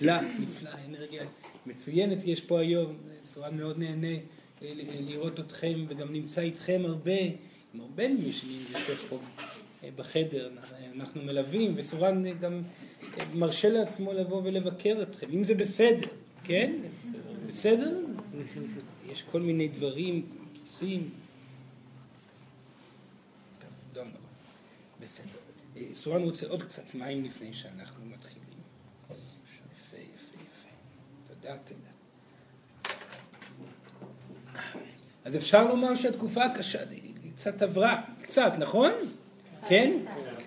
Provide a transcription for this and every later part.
נפלא, נפלא, אנרגיה מצוינת יש פה היום, סורן מאוד נהנה לראות אתכם וגם נמצא איתכם הרבה, עם הרבה ממי שנמצא פה בחדר, אנחנו מלווים וסורן גם מרשה לעצמו לבוא ולבקר אתכם, אם זה בסדר, כן? בסדר? יש כל מיני דברים, כיסים. בסדר. סורן רוצה עוד קצת מים לפני שאנחנו מתחילים. תודה. אז אפשר לומר שהתקופה הקשה קצת עברה, קצת, נכון? כן?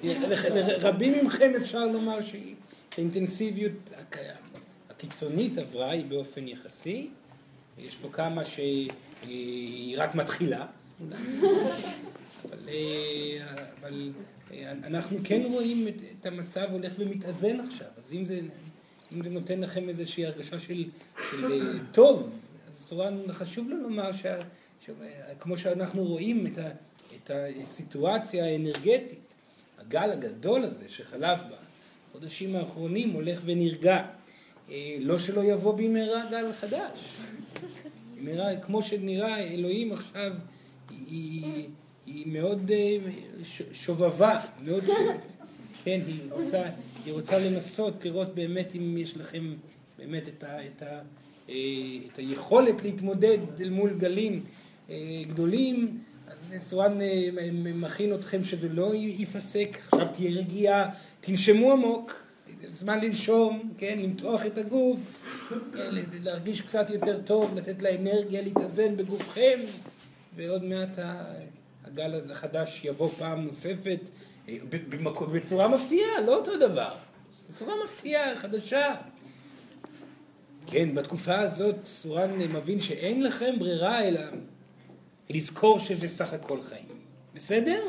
לרבים מכם אפשר לומר שהאינטנסיביות הקיצונית עברה היא באופן יחסי. יש פה כמה שהיא רק מתחילה, אבל, אבל אנחנו כן רואים את המצב הולך ומתאזן עכשיו, אז אם זה, אם זה נותן לכם איזושהי הרגשה של, של טוב, אז סורן חשוב לו לומר שה, כמו שאנחנו רואים את, ה, את הסיטואציה האנרגטית, הגל הגדול הזה שחלף בחודשים האחרונים הולך ונרגע. לא שלא יבוא במהרה גל חדש. במהרה, כמו שנראה אלוהים עכשיו, היא, היא מאוד שובבה, מאוד שובבה. כן, היא רוצה, היא רוצה לנסות לראות באמת אם יש לכם באמת את, ה, את, ה, את היכולת להתמודד אל מול גלים גדולים, אז סורן מכין אתכם שזה לא ייפסק, עכשיו תהיה רגיעה, תנשמו עמוק, זמן לנשום, כן, למתוח את הגוף, להרגיש קצת יותר טוב, לתת לאנרגיה להתאזן בגופכם, ועוד מעט הגל הזה החדש יבוא פעם נוספת, בצורה מפתיעה, לא אותו דבר, בצורה מפתיעה, חדשה. כן, בתקופה הזאת סורן מבין שאין לכם ברירה אלא לזכור שזה סך הכל חיים. בסדר?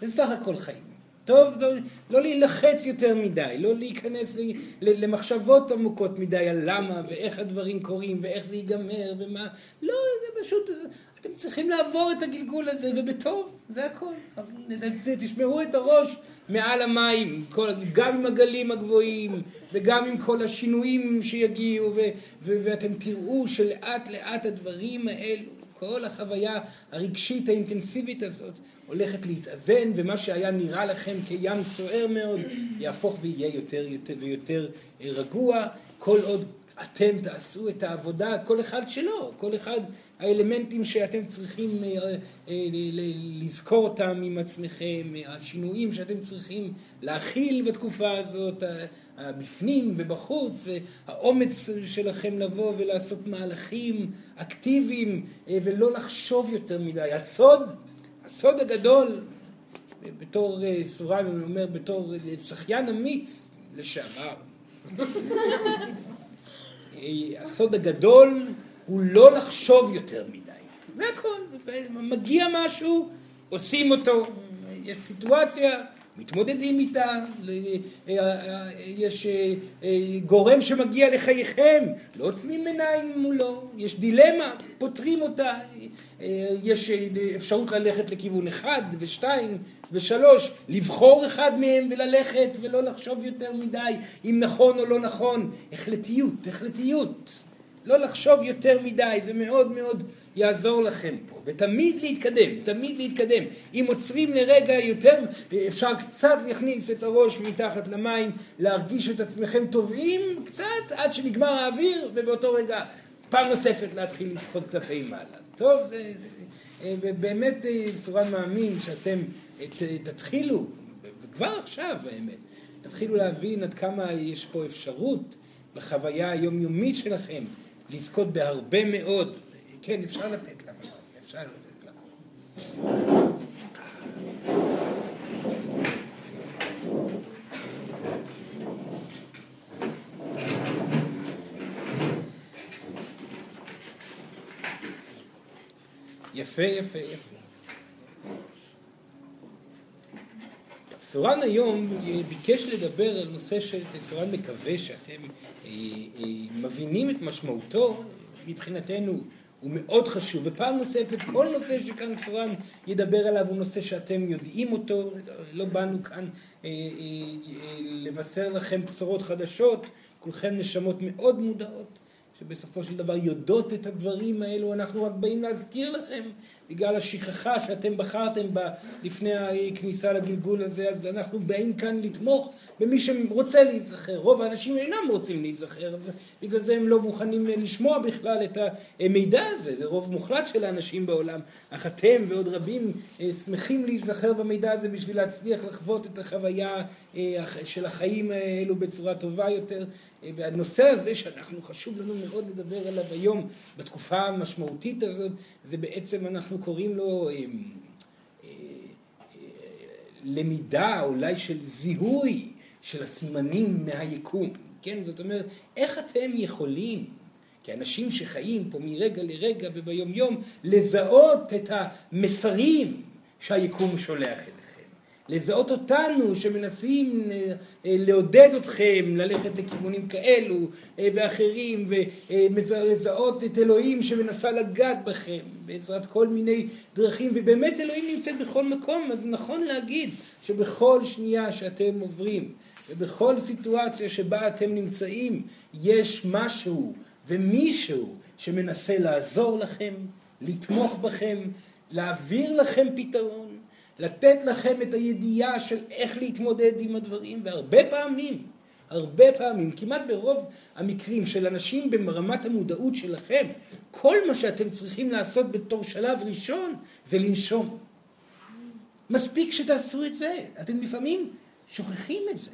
זה סך הכל חיים. טוב, לא, לא להילחץ יותר מדי, לא להיכנס למחשבות עמוקות מדי על למה ואיך הדברים קורים ואיך זה ייגמר ומה, לא, זה פשוט, אתם צריכים לעבור את הגלגול הזה ובטוב, זה הכל. תשמרו את הראש מעל המים, כל, גם עם הגלים הגבוהים וגם עם כל השינויים שיגיעו ו, ו, ואתם תראו שלאט לאט הדברים האלו, כל החוויה הרגשית האינטנסיבית הזאת הולכת להתאזן ומה שהיה נראה לכם כים סוער מאוד יהפוך ויהיה יותר יותר ויותר רגוע. כל עוד אתם תעשו את העבודה כל אחד שלו כל אחד האלמנטים שאתם צריכים לזכור אותם עם עצמכם השינויים שאתם צריכים להכיל בתקופה הזאת בפנים ובחוץ האומץ שלכם לבוא ולעשות מהלכים אקטיביים ולא לחשוב יותר מדי. הסוד הסוד הגדול, בתור סורן, אני אומר, בתור שחיין אמיץ לשעבר, הסוד הגדול הוא לא לחשוב יותר מדי. זה הכל. מגיע משהו, עושים אותו. יש סיטואציה, מתמודדים איתה, יש גורם שמגיע לחייכם, לא עוצמים עיניים מולו, יש דילמה, פותרים אותה, יש אפשרות ללכת לכיוון אחד ושתיים ושלוש, לבחור אחד מהם וללכת ולא לחשוב יותר מדי אם נכון או לא נכון, החלטיות, החלטיות, לא לחשוב יותר מדי, זה מאוד מאוד יעזור לכם פה, ותמיד להתקדם, תמיד להתקדם. אם עוצרים לרגע יותר, אפשר קצת להכניס את הראש מתחת למים, להרגיש את עצמכם טובעים קצת עד שנגמר האוויר, ובאותו רגע פעם נוספת להתחיל לשחות כלפי מעלה. טוב, זה, זה, ובאמת סורן מאמין שאתם את, תתחילו, וכבר עכשיו באמת, תתחילו להבין עד כמה יש פה אפשרות בחוויה היומיומית שלכם לזכות בהרבה מאוד כן, אפשר לתת לה מקום, אפשר לתת לה. יפה, יפה, יפה. סורן היום ביקש לדבר על נושא של, סורן מקווה שאתם אה, אה, מבינים את משמעותו מבחינתנו הוא מאוד חשוב. ופעם נוספת, כל נושא שכאן סורן ידבר עליו הוא נושא שאתם יודעים אותו, לא באנו כאן אה, אה, אה, לבשר לכם בשורות חדשות, כולכם נשמות מאוד מודעות. שבסופו של דבר יודעות את הדברים האלו, אנחנו רק באים להזכיר לכם בגלל השכחה שאתם בחרתם בה לפני הכניסה לגלגול הזה, אז אנחנו באים כאן לתמוך במי שרוצה להיזכר. רוב האנשים אינם רוצים להיזכר, אז בגלל זה הם לא מוכנים לשמוע בכלל את המידע הזה, זה רוב מוחלט של האנשים בעולם, אך אתם ועוד רבים אה, שמחים להיזכר במידע הזה בשביל להצליח לחוות את החוויה אה, של החיים האלו בצורה טובה יותר. אה, והנושא הזה שאנחנו חשוב לנו מאוד לדבר עליו היום בתקופה המשמעותית הזאת, זה בעצם אנחנו קוראים לו למידה אולי של זיהוי של הסימנים מהיקום, כן? זאת אומרת, איך אתם יכולים, כאנשים שחיים פה מרגע לרגע וביום יום, לזהות את המסרים שהיקום שולח אליכם. לזהות אותנו שמנסים אה, אה, לעודד אתכם ללכת לכיוונים כאלו אה, ואחרים ולזהות את אלוהים שמנסה לגעת בכם בעזרת כל מיני דרכים. ובאמת אלוהים נמצאת בכל מקום אז נכון להגיד שבכל שנייה שאתם עוברים ובכל סיטואציה שבה אתם נמצאים יש משהו ומישהו שמנסה לעזור לכם, לתמוך בכם, להעביר לכם פתרון, לתת לכם את הידיעה של איך להתמודד עם הדברים, והרבה פעמים, הרבה פעמים, כמעט ברוב המקרים של אנשים ברמת המודעות שלכם, כל מה שאתם צריכים לעשות בתור שלב ראשון זה לנשום. מספיק שתעשו את זה. אתם לפעמים שוכחים את זה.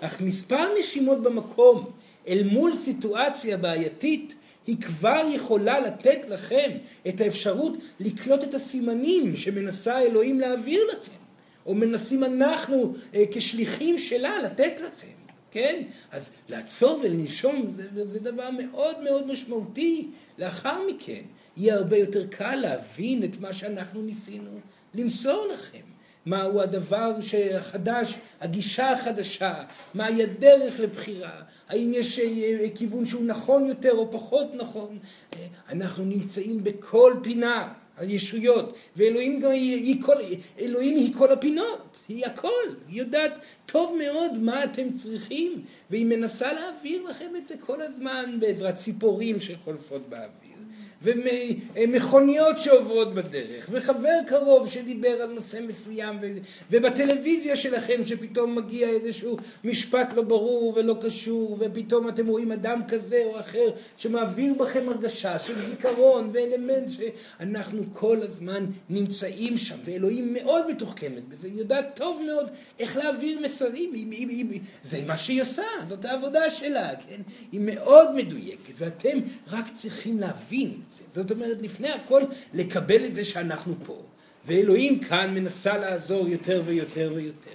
אך מספר נשימות במקום אל מול סיטואציה בעייתית היא כבר יכולה לתת לכם את האפשרות לקלוט את הסימנים שמנסה אלוהים להעביר לכם, או מנסים אנחנו אה, כשליחים שלה לתת לכם, כן? אז לעצור ולנשום זה, זה דבר מאוד מאוד משמעותי. לאחר מכן יהיה הרבה יותר קל להבין את מה שאנחנו ניסינו למסור לכם. מהו הדבר החדש, הגישה החדשה, מהי הדרך לבחירה, האם יש אה, כיוון שהוא נכון יותר או פחות נכון. אה, אנחנו נמצאים בכל פינה, הישויות, ואלוהים היא כל, אלוהים היא כל הפינות, היא הכל, היא יודעת טוב מאוד מה אתם צריכים, והיא מנסה להעביר לכם את זה כל הזמן בעזרת ציפורים שחולפות באוויר. ומכוניות שעוברות בדרך, וחבר קרוב שדיבר על נושא מסוים, ובטלוויזיה שלכם שפתאום מגיע איזשהו משפט לא ברור ולא קשור, ופתאום אתם רואים אדם כזה או אחר שמעביר בכם הרגשה של זיכרון ואלמנט שאנחנו כל הזמן נמצאים שם, ואלוהים מאוד מתוחכמת בזה, היא יודעת טוב מאוד איך להעביר מסרים, היא, היא, היא, זה מה שהיא עושה, זאת העבודה שלה, כן? היא מאוד מדויקת, ואתם רק צריכים להבין זה. זאת אומרת, לפני הכל, לקבל את זה שאנחנו פה. ואלוהים כאן מנסה לעזור יותר ויותר ויותר.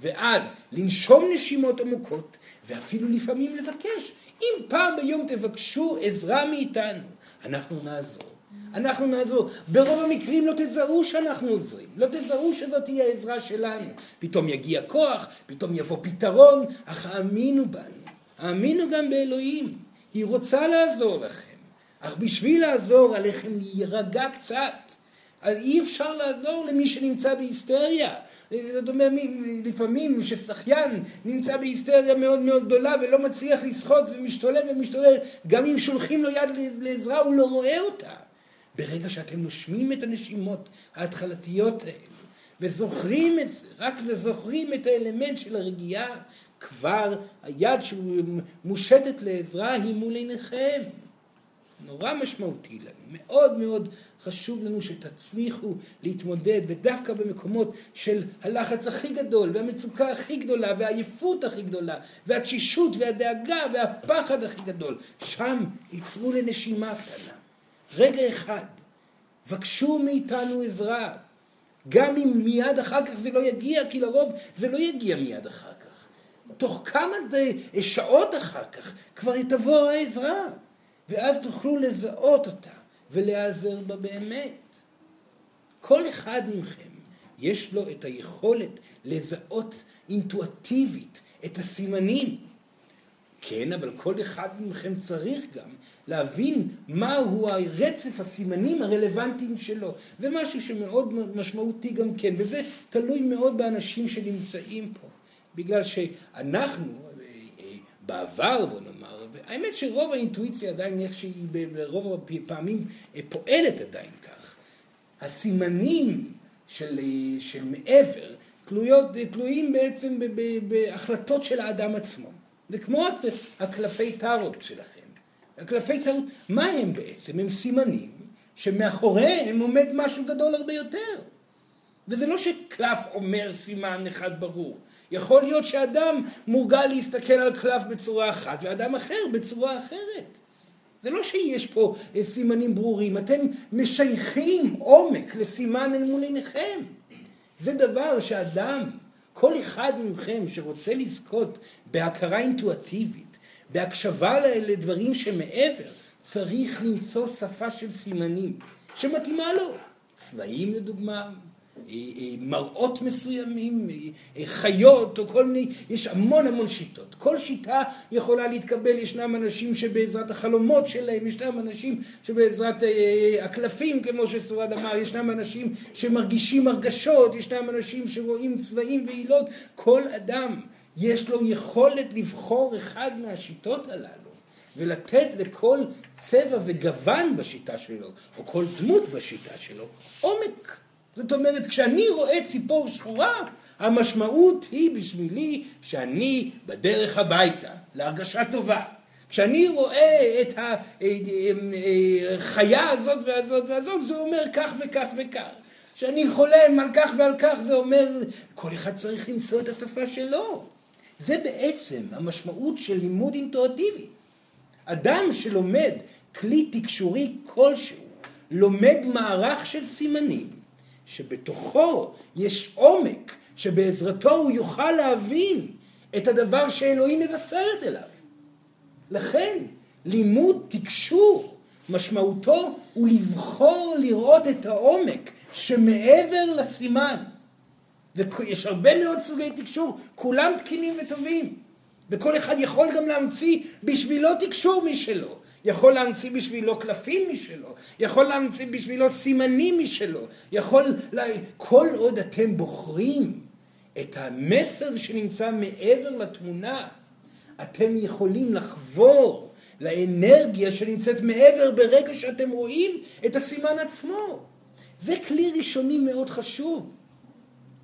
ואז לנשום נשימות עמוקות, ואפילו לפעמים לבקש. אם פעם ביום תבקשו עזרה מאיתנו, אנחנו נעזור. אנחנו נעזור. ברוב המקרים לא תזהו שאנחנו עוזרים, לא תזהו שזאת תהיה העזרה שלנו. פתאום יגיע כוח, פתאום יבוא פתרון, אך האמינו בנו. האמינו גם באלוהים. היא רוצה לעזור לכם. אך בשביל לעזור עליכם להירגע קצת. אז אי אפשר לעזור למי שנמצא בהיסטריה. זאת אומרת, לפעמים כששחיין נמצא בהיסטריה מאוד מאוד גדולה ולא מצליח לשחות ומשתולל ומשתולל, גם אם שולחים לו יד לעזרה הוא לא רואה אותה. ברגע שאתם נושמים את הנשימות ההתחלתיות האלה וזוכרים את זה, רק זוכרים את האלמנט של הרגיעה, כבר היד שמושטת לעזרה היא מול עיניכם. נורא משמעותי לנו, מאוד מאוד חשוב לנו שתצליחו להתמודד, ודווקא במקומות של הלחץ הכי גדול, והמצוקה הכי גדולה, והעייפות הכי גדולה, והתשישות והדאגה והפחד הכי גדול, שם ייצרו לנשימה קטנה. רגע אחד, בקשו מאיתנו עזרה, גם אם מיד אחר כך זה לא יגיע, כי לרוב זה לא יגיע מיד אחר כך. תוך כמה שעות אחר כך כבר תבוא העזרה. ואז תוכלו לזהות אותה ולהיעזר בה באמת. כל אחד מכם יש לו את היכולת לזהות אינטואטיבית את הסימנים. כן, אבל כל אחד מכם צריך גם להבין מהו הרצף הסימנים הרלוונטיים שלו. זה משהו שמאוד משמעותי גם כן, וזה תלוי מאוד באנשים שנמצאים פה. בגלל שאנחנו, בעבר בוא נאמר, האמת שרוב האינטואיציה עדיין איך שהיא ברוב הפעמים פועלת עדיין כך. הסימנים של, של מעבר תלויות, תלויים בעצם בהחלטות של האדם עצמו. זה כמו הקלפי טארוט שלכם. הקלפי טארוט, מה הם בעצם? הם סימנים שמאחוריהם עומד משהו גדול הרבה יותר. וזה לא שקלף אומר סימן אחד ברור. יכול להיות שאדם מורגל להסתכל על קלף בצורה אחת ואדם אחר בצורה אחרת. זה לא שיש פה סימנים ברורים, אתם משייכים עומק לסימן אל מול עיניכם. זה דבר שאדם, כל אחד מכם שרוצה לזכות בהכרה אינטואטיבית, בהקשבה לדברים שמעבר, צריך למצוא שפה של סימנים שמתאימה לו. צבעים לדוגמה, אה, אה, מראות מסוימים, אה, חיות או כל מיני, יש המון המון שיטות. כל שיטה יכולה להתקבל, ישנם אנשים שבעזרת החלומות שלהם, ישנם אנשים שבעזרת הקלפים כמו שסורד אמר, ישנם אנשים שמרגישים הרגשות, ישנם אנשים שרואים צבעים ועילות, כל אדם יש לו יכולת לבחור אחד מהשיטות הללו. ולתת לכל צבע וגוון בשיטה שלו, או כל דמות בשיטה שלו, עומק. זאת אומרת, כשאני רואה ציפור שחורה, המשמעות היא בשבילי שאני בדרך הביתה, להרגשה טובה. כשאני רואה את החיה הזאת והזאת והזאת, זה אומר כך וכך וכך. כשאני חולם על כך ועל כך, זה אומר, כל אחד צריך למצוא את השפה שלו. זה בעצם המשמעות של לימוד אינטואטיבי. אדם שלומד כלי תקשורי כלשהו, לומד מערך של סימנים, שבתוכו יש עומק, שבעזרתו הוא יוכל להבין את הדבר שאלוהים מבשרת אליו. לכן, לימוד תקשור, משמעותו הוא לבחור לראות את העומק שמעבר לסימן. ויש הרבה מאוד סוגי תקשור, כולם תקינים וטובים. וכל אחד יכול גם להמציא בשבילו תקשור משלו. יכול להמציא בשבילו קלפים משלו, יכול להמציא בשבילו סימנים משלו, יכול, לה... כל עוד אתם בוחרים את המסר שנמצא מעבר לתמונה, אתם יכולים לחבור לאנרגיה שנמצאת מעבר ברגע שאתם רואים את הסימן עצמו. זה כלי ראשוני מאוד חשוב.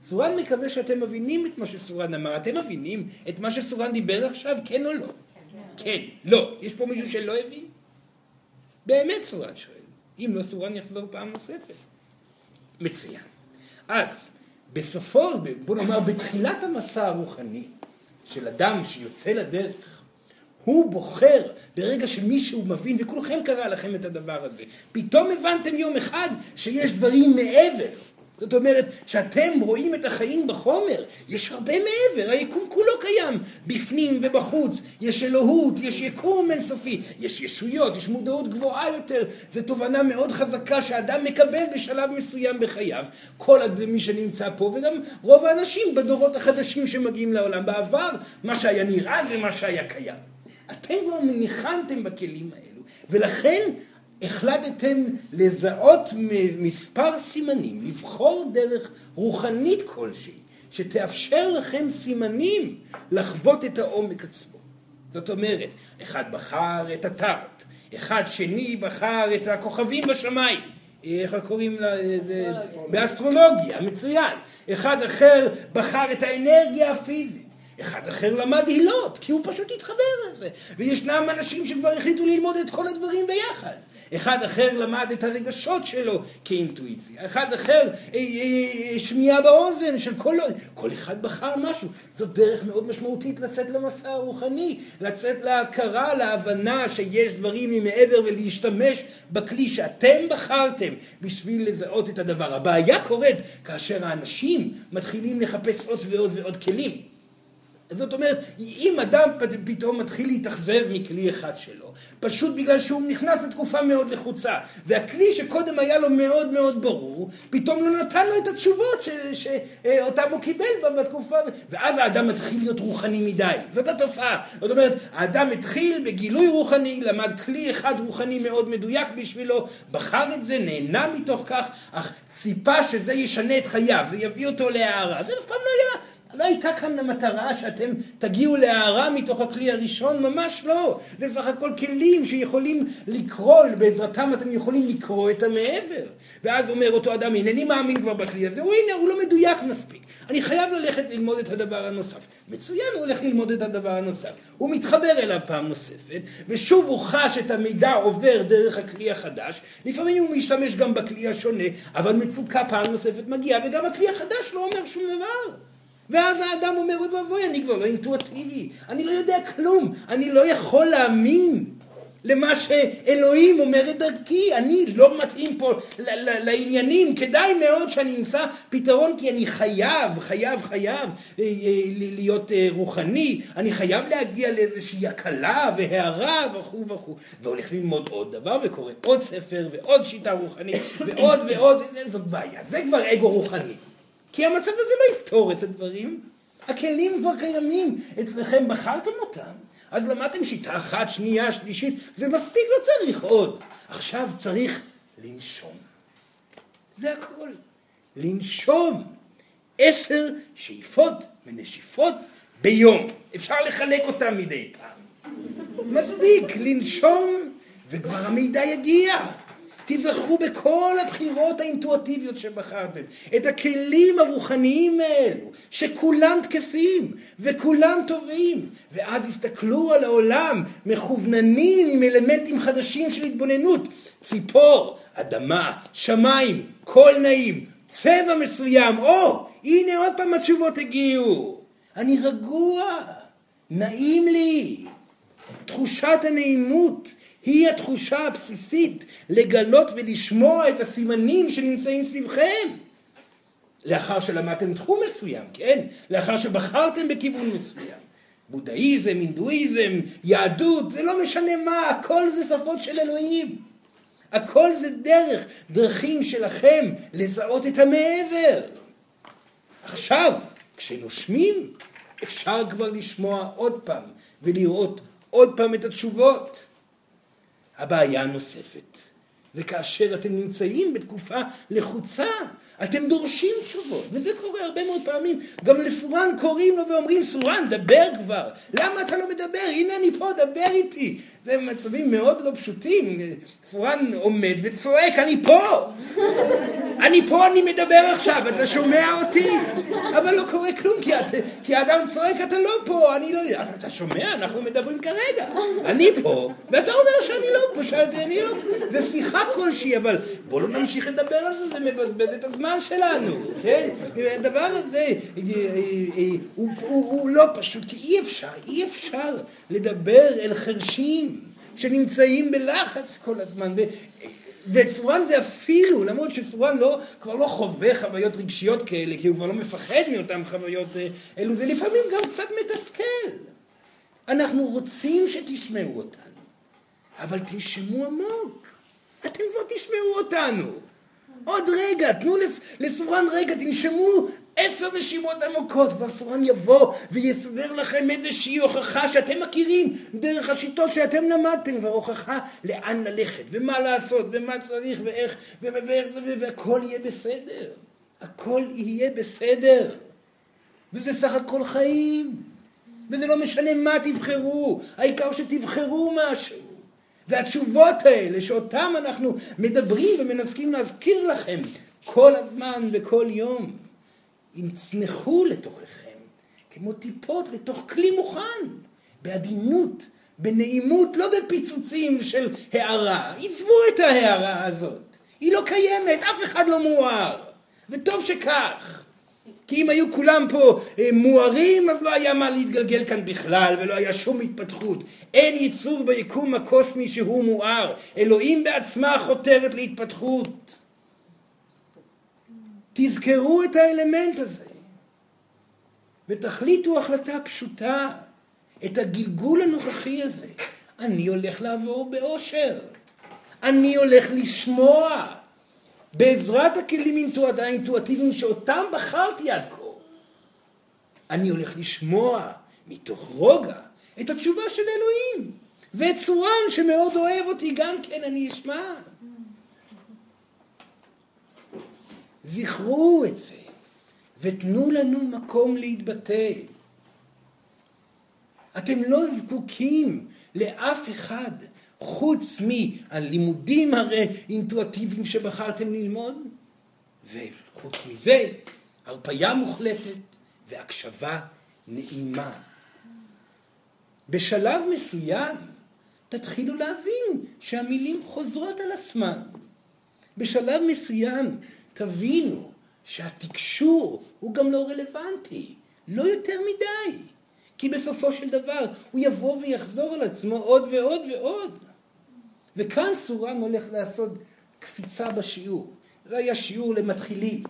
סורן מקווה שאתם מבינים את מה שסורן אמר. אתם מבינים את מה שסורן דיבר עכשיו, כן או לא? כן, לא. יש פה מישהו שלא הבין? באמת סורן שואל. אם לא סורן יחזור פעם נוספת. מצוין. אז, בסופו, בוא נאמר, בתחילת המסע הרוחני של אדם שיוצא לדרך, הוא בוחר ברגע שמישהו מבין, וכולכם קרה לכם את הדבר הזה, פתאום הבנתם יום אחד שיש דברים מעבר. זאת אומרת, שאתם רואים את החיים בחומר, יש הרבה מעבר, היקום כולו קיים, בפנים ובחוץ, יש אלוהות, יש יקום אינסופי, יש ישויות, יש מודעות גבוהה יותר, זו תובנה מאוד חזקה שאדם מקבל בשלב מסוים בחייו, כל מי שנמצא פה, וגם רוב האנשים בדורות החדשים שמגיעים לעולם. בעבר, מה שהיה נראה זה מה שהיה קיים. אתם כבר ניחנתם בכלים האלו, ולכן החלטתם לזהות מספר סימנים, לבחור דרך רוחנית כלשהי, שתאפשר לכם סימנים לחוות את העומק עצמו. זאת אומרת, אחד בחר את הטארט, אחד שני בחר את הכוכבים בשמיים, איך קוראים לה? באסטרולוגיה, מצוין. אחד אחר בחר את האנרגיה הפיזית. אחד אחר למד הילות, כי הוא פשוט התחבר לזה. וישנם אנשים שכבר החליטו ללמוד את כל הדברים ביחד. אחד אחר למד את הרגשות שלו כאינטואיציה, אחד אחר אה, אה, שמיעה באוזן של כל... כל אחד בחר משהו. זאת דרך מאוד משמעותית לצאת למסע הרוחני, לצאת להכרה, להבנה שיש דברים ממעבר ולהשתמש בכלי שאתם בחרתם בשביל לזהות את הדבר. הבעיה קורית כאשר האנשים מתחילים לחפש עוד ועוד ועוד כלים. זאת אומרת, אם אדם פתאום מתחיל להתאכזב מכלי אחד שלו, פשוט בגלל שהוא נכנס לתקופה מאוד לחוצה, והכלי שקודם היה לו מאוד מאוד ברור, פתאום לא נתן לו את התשובות שאותם הוא קיבל בתקופה, ואז האדם מתחיל להיות רוחני מדי. זאת התופעה. זאת אומרת, האדם התחיל בגילוי רוחני, למד כלי אחד רוחני מאוד מדויק בשבילו, בחר את זה, נהנה מתוך כך, אך ציפה שזה ישנה את חייו, זה יביא אותו להערה. זה אף פעם לא היה. לא הייתה כאן המטרה שאתם תגיעו להערה מתוך הכלי הראשון, ממש לא. זה בסך הכל כלים שיכולים לקרוא, בעזרתם אתם יכולים לקרוא את המעבר. ואז אומר אותו אדם, הנני מאמין כבר בכלי הזה, הוא הנה, הוא לא מדויק מספיק. אני חייב ללכת ללמוד את הדבר הנוסף. מצוין, הוא הולך ללמוד את הדבר הנוסף. הוא מתחבר אליו פעם נוספת, ושוב הוא חש את המידע עובר דרך הכלי החדש. לפעמים הוא משתמש גם בכלי השונה, אבל מצוקה פעם נוספת מגיעה, וגם הכלי החדש לא אומר שום דבר. ואז האדם אומר, אוי ואבוי, אני כבר לא אינטואטיבי, אני לא יודע כלום, אני לא יכול להאמין למה שאלוהים אומר את דרכי, אני לא מתאים פה לעניינים, כדאי מאוד שאני אמצא פתרון כי אני חייב, חייב, חייב אה, אה, להיות אה, רוחני, אני חייב להגיע לאיזושהי הקלה והערה וכו' וכו', והולך ללמוד עוד דבר וקורא עוד ספר ועוד שיטה רוחנית ועוד ועוד, זאת בעיה, זה כבר אגו רוחני. כי המצב הזה לא יפתור את הדברים. הכלים כבר קיימים, אצלכם בחרתם אותם. אז למדתם שיטה אחת, שנייה, שלישית, זה מספיק, לא צריך עוד. עכשיו צריך לנשום. זה הכל. לנשום. עשר שאיפות ונשיפות ביום. אפשר לחלק אותם מדי פעם. מספיק לנשום וכבר המידע יגיע. תיזכרו בכל הבחירות האינטואטיביות שבחרתם, את הכלים הרוחניים האלו, שכולם תקפים וכולם טובים, ואז הסתכלו על העולם מכווננים עם אלמנטים חדשים של התבוננות, ציפור, אדמה, שמיים, קול נעים, צבע מסוים, או, הנה עוד פעם התשובות הגיעו, אני רגוע, נעים לי, תחושת הנעימות היא התחושה הבסיסית לגלות ולשמוע את הסימנים שנמצאים סביבכם. לאחר שלמדתם תחום מסוים, כן? לאחר שבחרתם בכיוון מסוים. בודהיזם, הינדואיזם, יהדות, זה לא משנה מה, הכל זה שפות של אלוהים. הכל זה דרך, דרכים שלכם לזהות את המעבר. עכשיו, כשנושמים, אפשר כבר לשמוע עוד פעם ולראות עוד פעם את התשובות. הבעיה הנוספת, וכאשר אתם נמצאים בתקופה לחוצה, אתם דורשים תשובות, וזה קורה הרבה מאוד פעמים. גם לסורן קוראים לו ואומרים, סורן, דבר כבר. למה אתה לא מדבר? הנה אני פה, דבר איתי. זה מצבים מאוד לא פשוטים. סורן עומד וצועק, אני פה! אני פה, אני מדבר עכשיו, אתה שומע אותי? אבל לא קורה כלום, כי, את, כי האדם צועק, אתה לא פה, אני לא... יודע. אתה שומע? אנחנו מדברים כרגע. אני פה, ואתה אומר שאני לא פה, שאני לא... זה שיחה כלשהי, אבל בוא לא נמשיך לדבר על זה, זה מבזבז את הזמן שלנו, כן? הדבר הזה אה, אה, הוא, לא פשוט, כי אי אפשר, אי אפשר לדבר אל חרשים שנמצאים בלחץ כל הזמן. וצורן זה אפילו, למרות שצורן לא, כבר לא חווה חוויות רגשיות כאלה, כי הוא כבר לא מפחד מאותן חוויות אה, אלו, זה לפעמים גם קצת מתסכל. אנחנו רוצים שתשמעו אותנו, אבל תנשמו עמוק. אתם כבר תשמעו אותנו. עוד רגע, תנו לסורן רגע, תנשמו עשר נשימות עמוקות, והסורן יבוא ויסדר לכם איזושהי הוכחה שאתם מכירים דרך השיטות שאתם למדתם, והוכחה לאן ללכת, ומה לעשות, ומה צריך, ואיך, ואיך, והכל יהיה בסדר. הכל יהיה בסדר. וזה סך הכל חיים. וזה לא משנה מה תבחרו, העיקר שתבחרו משהו. והתשובות האלה שאותם אנחנו מדברים ומנסים להזכיר לכם כל הזמן וכל יום, יצנחו לתוככם כמו טיפות לתוך כלי מוכן, בעדינות, בנעימות, לא בפיצוצים של הערה. עזבו את ההערה הזאת, היא לא קיימת, אף אחד לא מואר, וטוב שכך. כי אם היו כולם פה אה, מוארים, אז לא היה מה להתגלגל כאן בכלל, ולא היה שום התפתחות. אין יצור ביקום הקוסמי שהוא מואר. אלוהים בעצמה חותרת להתפתחות. תזכרו את האלמנט הזה. ותחליטו החלטה פשוטה. את הגלגול הנוכחי הזה, אני הולך לעבור באושר. אני הולך לשמוע בעזרת הכלים האינטואטיביים שאותם בחרתי עד כה. אני הולך לשמוע מתוך רוגע את התשובה של אלוהים. ואת צורן שמאוד אוהב אותי גם כן אני אשמע. זכרו את זה ותנו לנו מקום להתבטא. אתם לא זקוקים לאף אחד חוץ מהלימודים הרי אינטואטיביים שבחרתם ללמוד, וחוץ מזה, הרפאיה מוחלטת והקשבה נעימה. בשלב מסוים תתחילו להבין שהמילים חוזרות על עצמן. בשלב מסוים תבינו שהתקשור הוא גם לא רלוונטי, לא יותר מדי. כי בסופו של דבר הוא יבוא ויחזור על עצמו עוד ועוד ועוד. וכאן סורן הולך לעשות קפיצה בשיעור. זה היה שיעור למתחילים.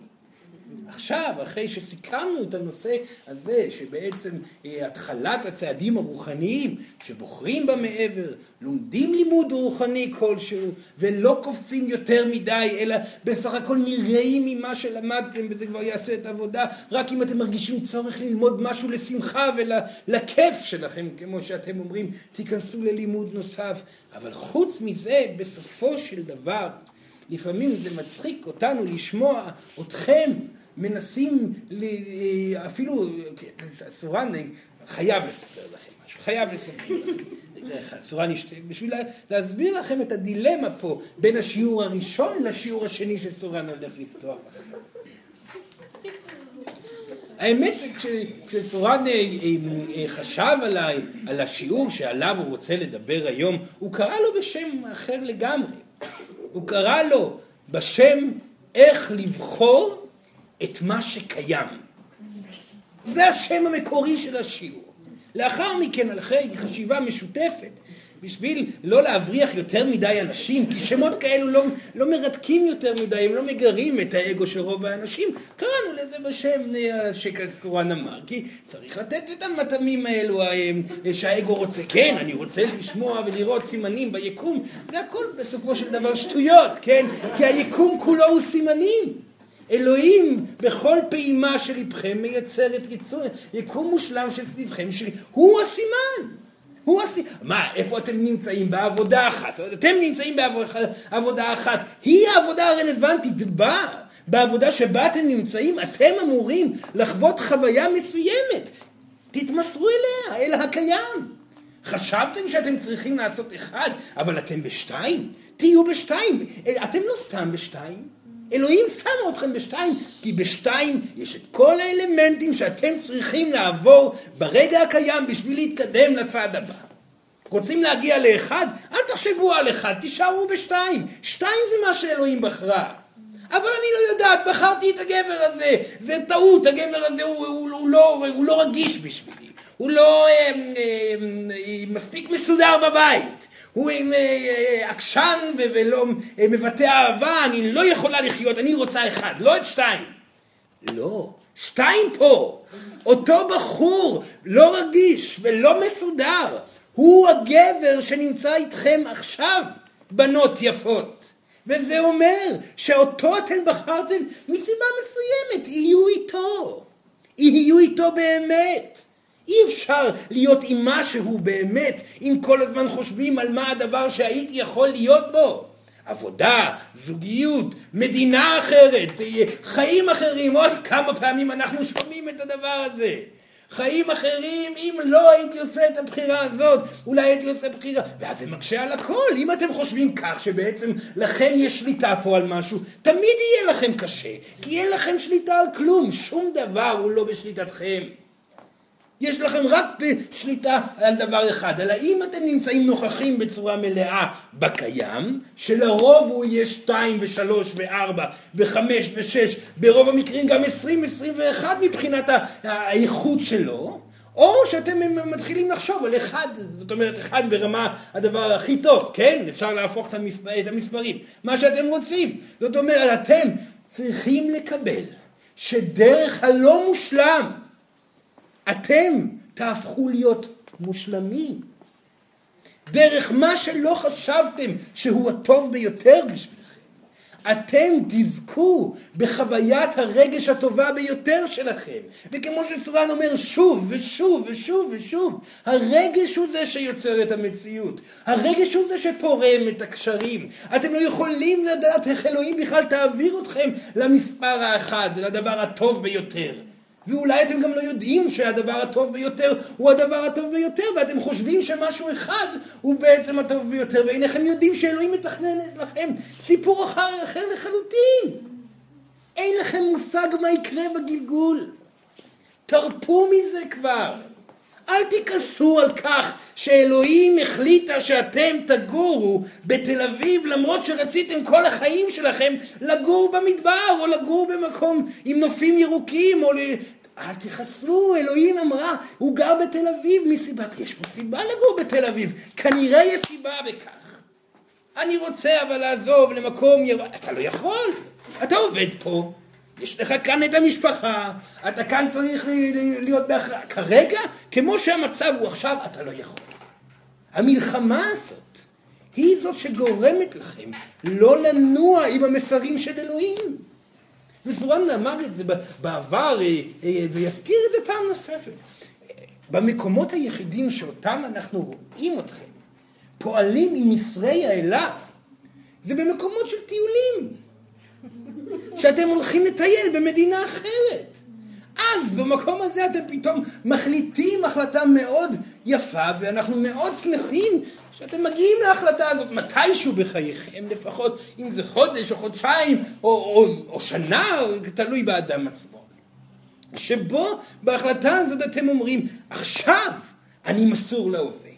עכשיו, אחרי שסיכמנו את הנושא הזה, שבעצם אה, התחלת הצעדים הרוחניים, שבוחרים במעבר, לומדים לימוד רוחני כלשהו, ולא קופצים יותר מדי, אלא בסך הכל נראים ממה שלמדתם, וזה כבר יעשה את העבודה, רק אם אתם מרגישים צורך ללמוד משהו לשמחה ולכיף שלכם, כמו שאתם אומרים, תיכנסו ללימוד נוסף. אבל חוץ מזה, בסופו של דבר, לפעמים זה מצחיק אותנו לשמוע אתכם מנסים, אפילו, סורן חייב לספר לכם משהו, חייב לספר לכם. צורה בשביל להסביר לכם את הדילמה פה בין השיעור הראשון לשיעור השני שסורן הולך לפתוח. האמת, כשסורן אה, אה, חשב עליי, על השיעור שעליו הוא רוצה לדבר היום, הוא קרא לו בשם אחר לגמרי. הוא קרא לו בשם איך לבחור את מה שקיים. זה השם המקורי של השיעור. לאחר מכן, אחרי חשיבה משותפת, בשביל לא להבריח יותר מדי אנשים, כי שמות כאלו לא, לא מרתקים יותר מדי, הם לא מגרים את האגו של רוב האנשים, קראנו לזה בשם אה, שקסורן אמר, כי צריך לתת את המטעמים האלו אה, שהאגו רוצה. כן, אני רוצה לשמוע ולראות סימנים ביקום, זה הכל בסופו של דבר שטויות, כן? כי היקום כולו הוא סימנים. אלוהים בכל פעימה של לבכם מייצר את יקום מושלם של סביבכם, שהוא הסימן. הוא הסימן. מה, איפה אתם נמצאים? בעבודה אחת. אתם נמצאים בעבודה אחת. היא העבודה הרלוונטית. בה, בעבודה שבה אתם נמצאים, אתם אמורים לחוות חוויה מסוימת. תתמסרו אליה, אל הקיים. חשבתם שאתם צריכים לעשות אחד, אבל אתם בשתיים? תהיו בשתיים. אתם לא סתם בשתיים. אלוהים שם אתכם בשתיים, כי בשתיים יש את כל האלמנטים שאתם צריכים לעבור ברגע הקיים בשביל להתקדם לצד הבא. רוצים להגיע לאחד? אל תחשבו על אחד, תישארו בשתיים. שתיים זה מה שאלוהים בחרה. אבל אני לא יודעת, בחרתי את הגבר הזה, זה טעות, הגבר הזה הוא, הוא, הוא, לא, הוא לא רגיש בשבילי, הוא לא אה, אה, אה, מספיק מסודר בבית. הוא עם אה, אה, עקשן ולא אה, מבטא אהבה, אני לא יכולה לחיות, אני רוצה אחד, לא את שתיים. לא, שתיים פה. אותו בחור לא רגיש ולא מסודר, הוא הגבר שנמצא איתכם עכשיו, בנות יפות. וזה אומר שאותו אתם בחרתם מסיבה מסוימת, יהיו איתו. יהיו איתו באמת. אי אפשר להיות עם משהו באמת, אם כל הזמן חושבים על מה הדבר שהייתי יכול להיות בו. עבודה, זוגיות, מדינה אחרת, חיים אחרים, אוי כמה פעמים אנחנו שומעים את הדבר הזה. חיים אחרים, אם לא הייתי עושה את הבחירה הזאת, אולי הייתי עושה בחירה, ואז זה מקשה על הכל. אם אתם חושבים כך, שבעצם לכם יש שליטה פה על משהו, תמיד יהיה לכם קשה, כי אין לכם שליטה על כלום, שום דבר הוא לא בשליטתכם. יש לכם רק שליטה על דבר אחד, על האם אתם נמצאים נוכחים בצורה מלאה בקיים, שלרוב הוא יהיה שתיים ושלוש וארבע וחמש ושש, ברוב המקרים גם עשרים, עשרים ואחד מבחינת האיכות שלו, או שאתם מתחילים לחשוב על אחד, זאת אומרת אחד ברמה הדבר הכי טוב, כן? אפשר להפוך את, המספר, את המספרים, מה שאתם רוצים. זאת אומרת, אתם צריכים לקבל שדרך הלא מושלם אתם תהפכו להיות מושלמים. דרך מה שלא חשבתם שהוא הטוב ביותר בשבילכם. אתם תזכו בחוויית הרגש הטובה ביותר שלכם. וכמו שסורן אומר שוב ושוב ושוב ושוב, הרגש הוא זה שיוצר את המציאות. הרגש הוא זה שפורם את הקשרים. אתם לא יכולים לדעת איך אלוהים בכלל תעביר אתכם למספר האחד, לדבר הטוב ביותר. ואולי אתם גם לא יודעים שהדבר הטוב ביותר הוא הדבר הטוב ביותר, ואתם חושבים שמשהו אחד הוא בעצם הטוב ביותר, ואינכם יודעים שאלוהים מתכנן לכם סיפור אחר, אחר לחלוטין. אין לכם מושג מה יקרה בגלגול. תרפו מזה כבר. אל תכעסו על כך שאלוהים החליטה שאתם תגורו בתל אביב למרות שרציתם כל החיים שלכם לגור במדבר או לגור במקום עם נופים ירוקים או ל... אל תכעסו, אלוהים אמרה, הוא גר בתל אביב מסיבה, יש פה סיבה לגור בתל אביב, כנראה יש סיבה בכך. אני רוצה אבל לעזוב למקום ירוק, אתה לא יכול, אתה עובד פה. יש לך כאן את המשפחה, אתה כאן צריך להיות בהכרעה. כרגע, כמו שהמצב הוא עכשיו, אתה לא יכול. המלחמה הזאת היא זאת שגורמת לכם לא לנוע עם המסרים של אלוהים. וזורן אמר את זה בעבר אה, אה, ויזכיר את זה פעם נוספת. במקומות היחידים שאותם אנחנו רואים אתכם פועלים עם מסרי האלה זה במקומות של טיולים. שאתם הולכים לטייל במדינה אחרת. אז במקום הזה אתם פתאום מחליטים החלטה מאוד יפה, ואנחנו מאוד שמחים שאתם מגיעים להחלטה הזאת מתישהו בחייכם, לפחות אם זה חודש או חודשיים או, או, או שנה, תלוי באדם עצמו. שבו בהחלטה הזאת אתם אומרים, עכשיו אני מסור להווה.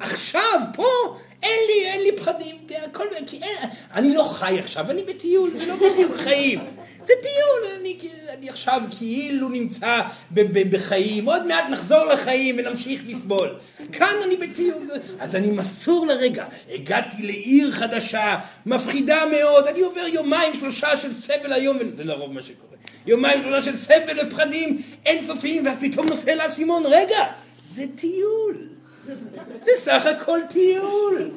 עכשיו, פה, אין לי, אין לי פחדים, הכל, כי אין, אני לא חי עכשיו, אני בטיול, זה לא בדיוק חיים. זה טיול, אני, אני עכשיו כאילו נמצא בחיים, עוד מעט נחזור לחיים ונמשיך לסבול. כאן אני בטיול, אז אני מסור לרגע. הגעתי לעיר חדשה, מפחידה מאוד, אני עובר יומיים שלושה של סבל היום, וזה לרוב מה שקורה. יומיים שלושה של סבל ופחדים אינסופיים, ואז פתאום נופל האסימון, רגע, זה טיול. זה סך הכל טיול.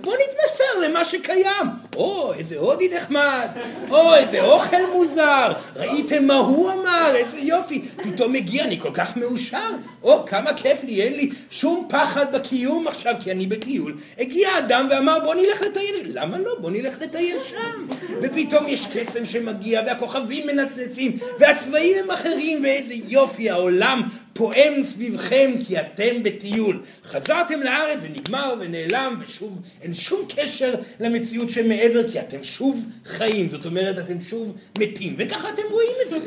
בוא נתמסר למה שקיים. או, איזה הודי נחמד, או, איזה אוכל מוזר, ראיתם מה הוא אמר, איזה יופי. פתאום מגיע, אני כל כך מאושר. או, כמה כיף לי, אין לי שום פחד בקיום עכשיו, כי אני בטיול. הגיע אדם ואמר, בוא נלך לטייל. למה לא? בוא נלך לטייל שם. ופתאום יש קסם שמגיע, והכוכבים מנצנצים, והצבעים הם אחרים, ואיזה יופי, העולם פועם סביבכם כי אתם בטיול. חזרתם לארץ, זה נגמר ונעלם, ושוב אין שום קשר למציאות שמעבר, כי אתם שוב חיים. זאת אומרת, אתם שוב מתים. וככה אתם רואים את זה.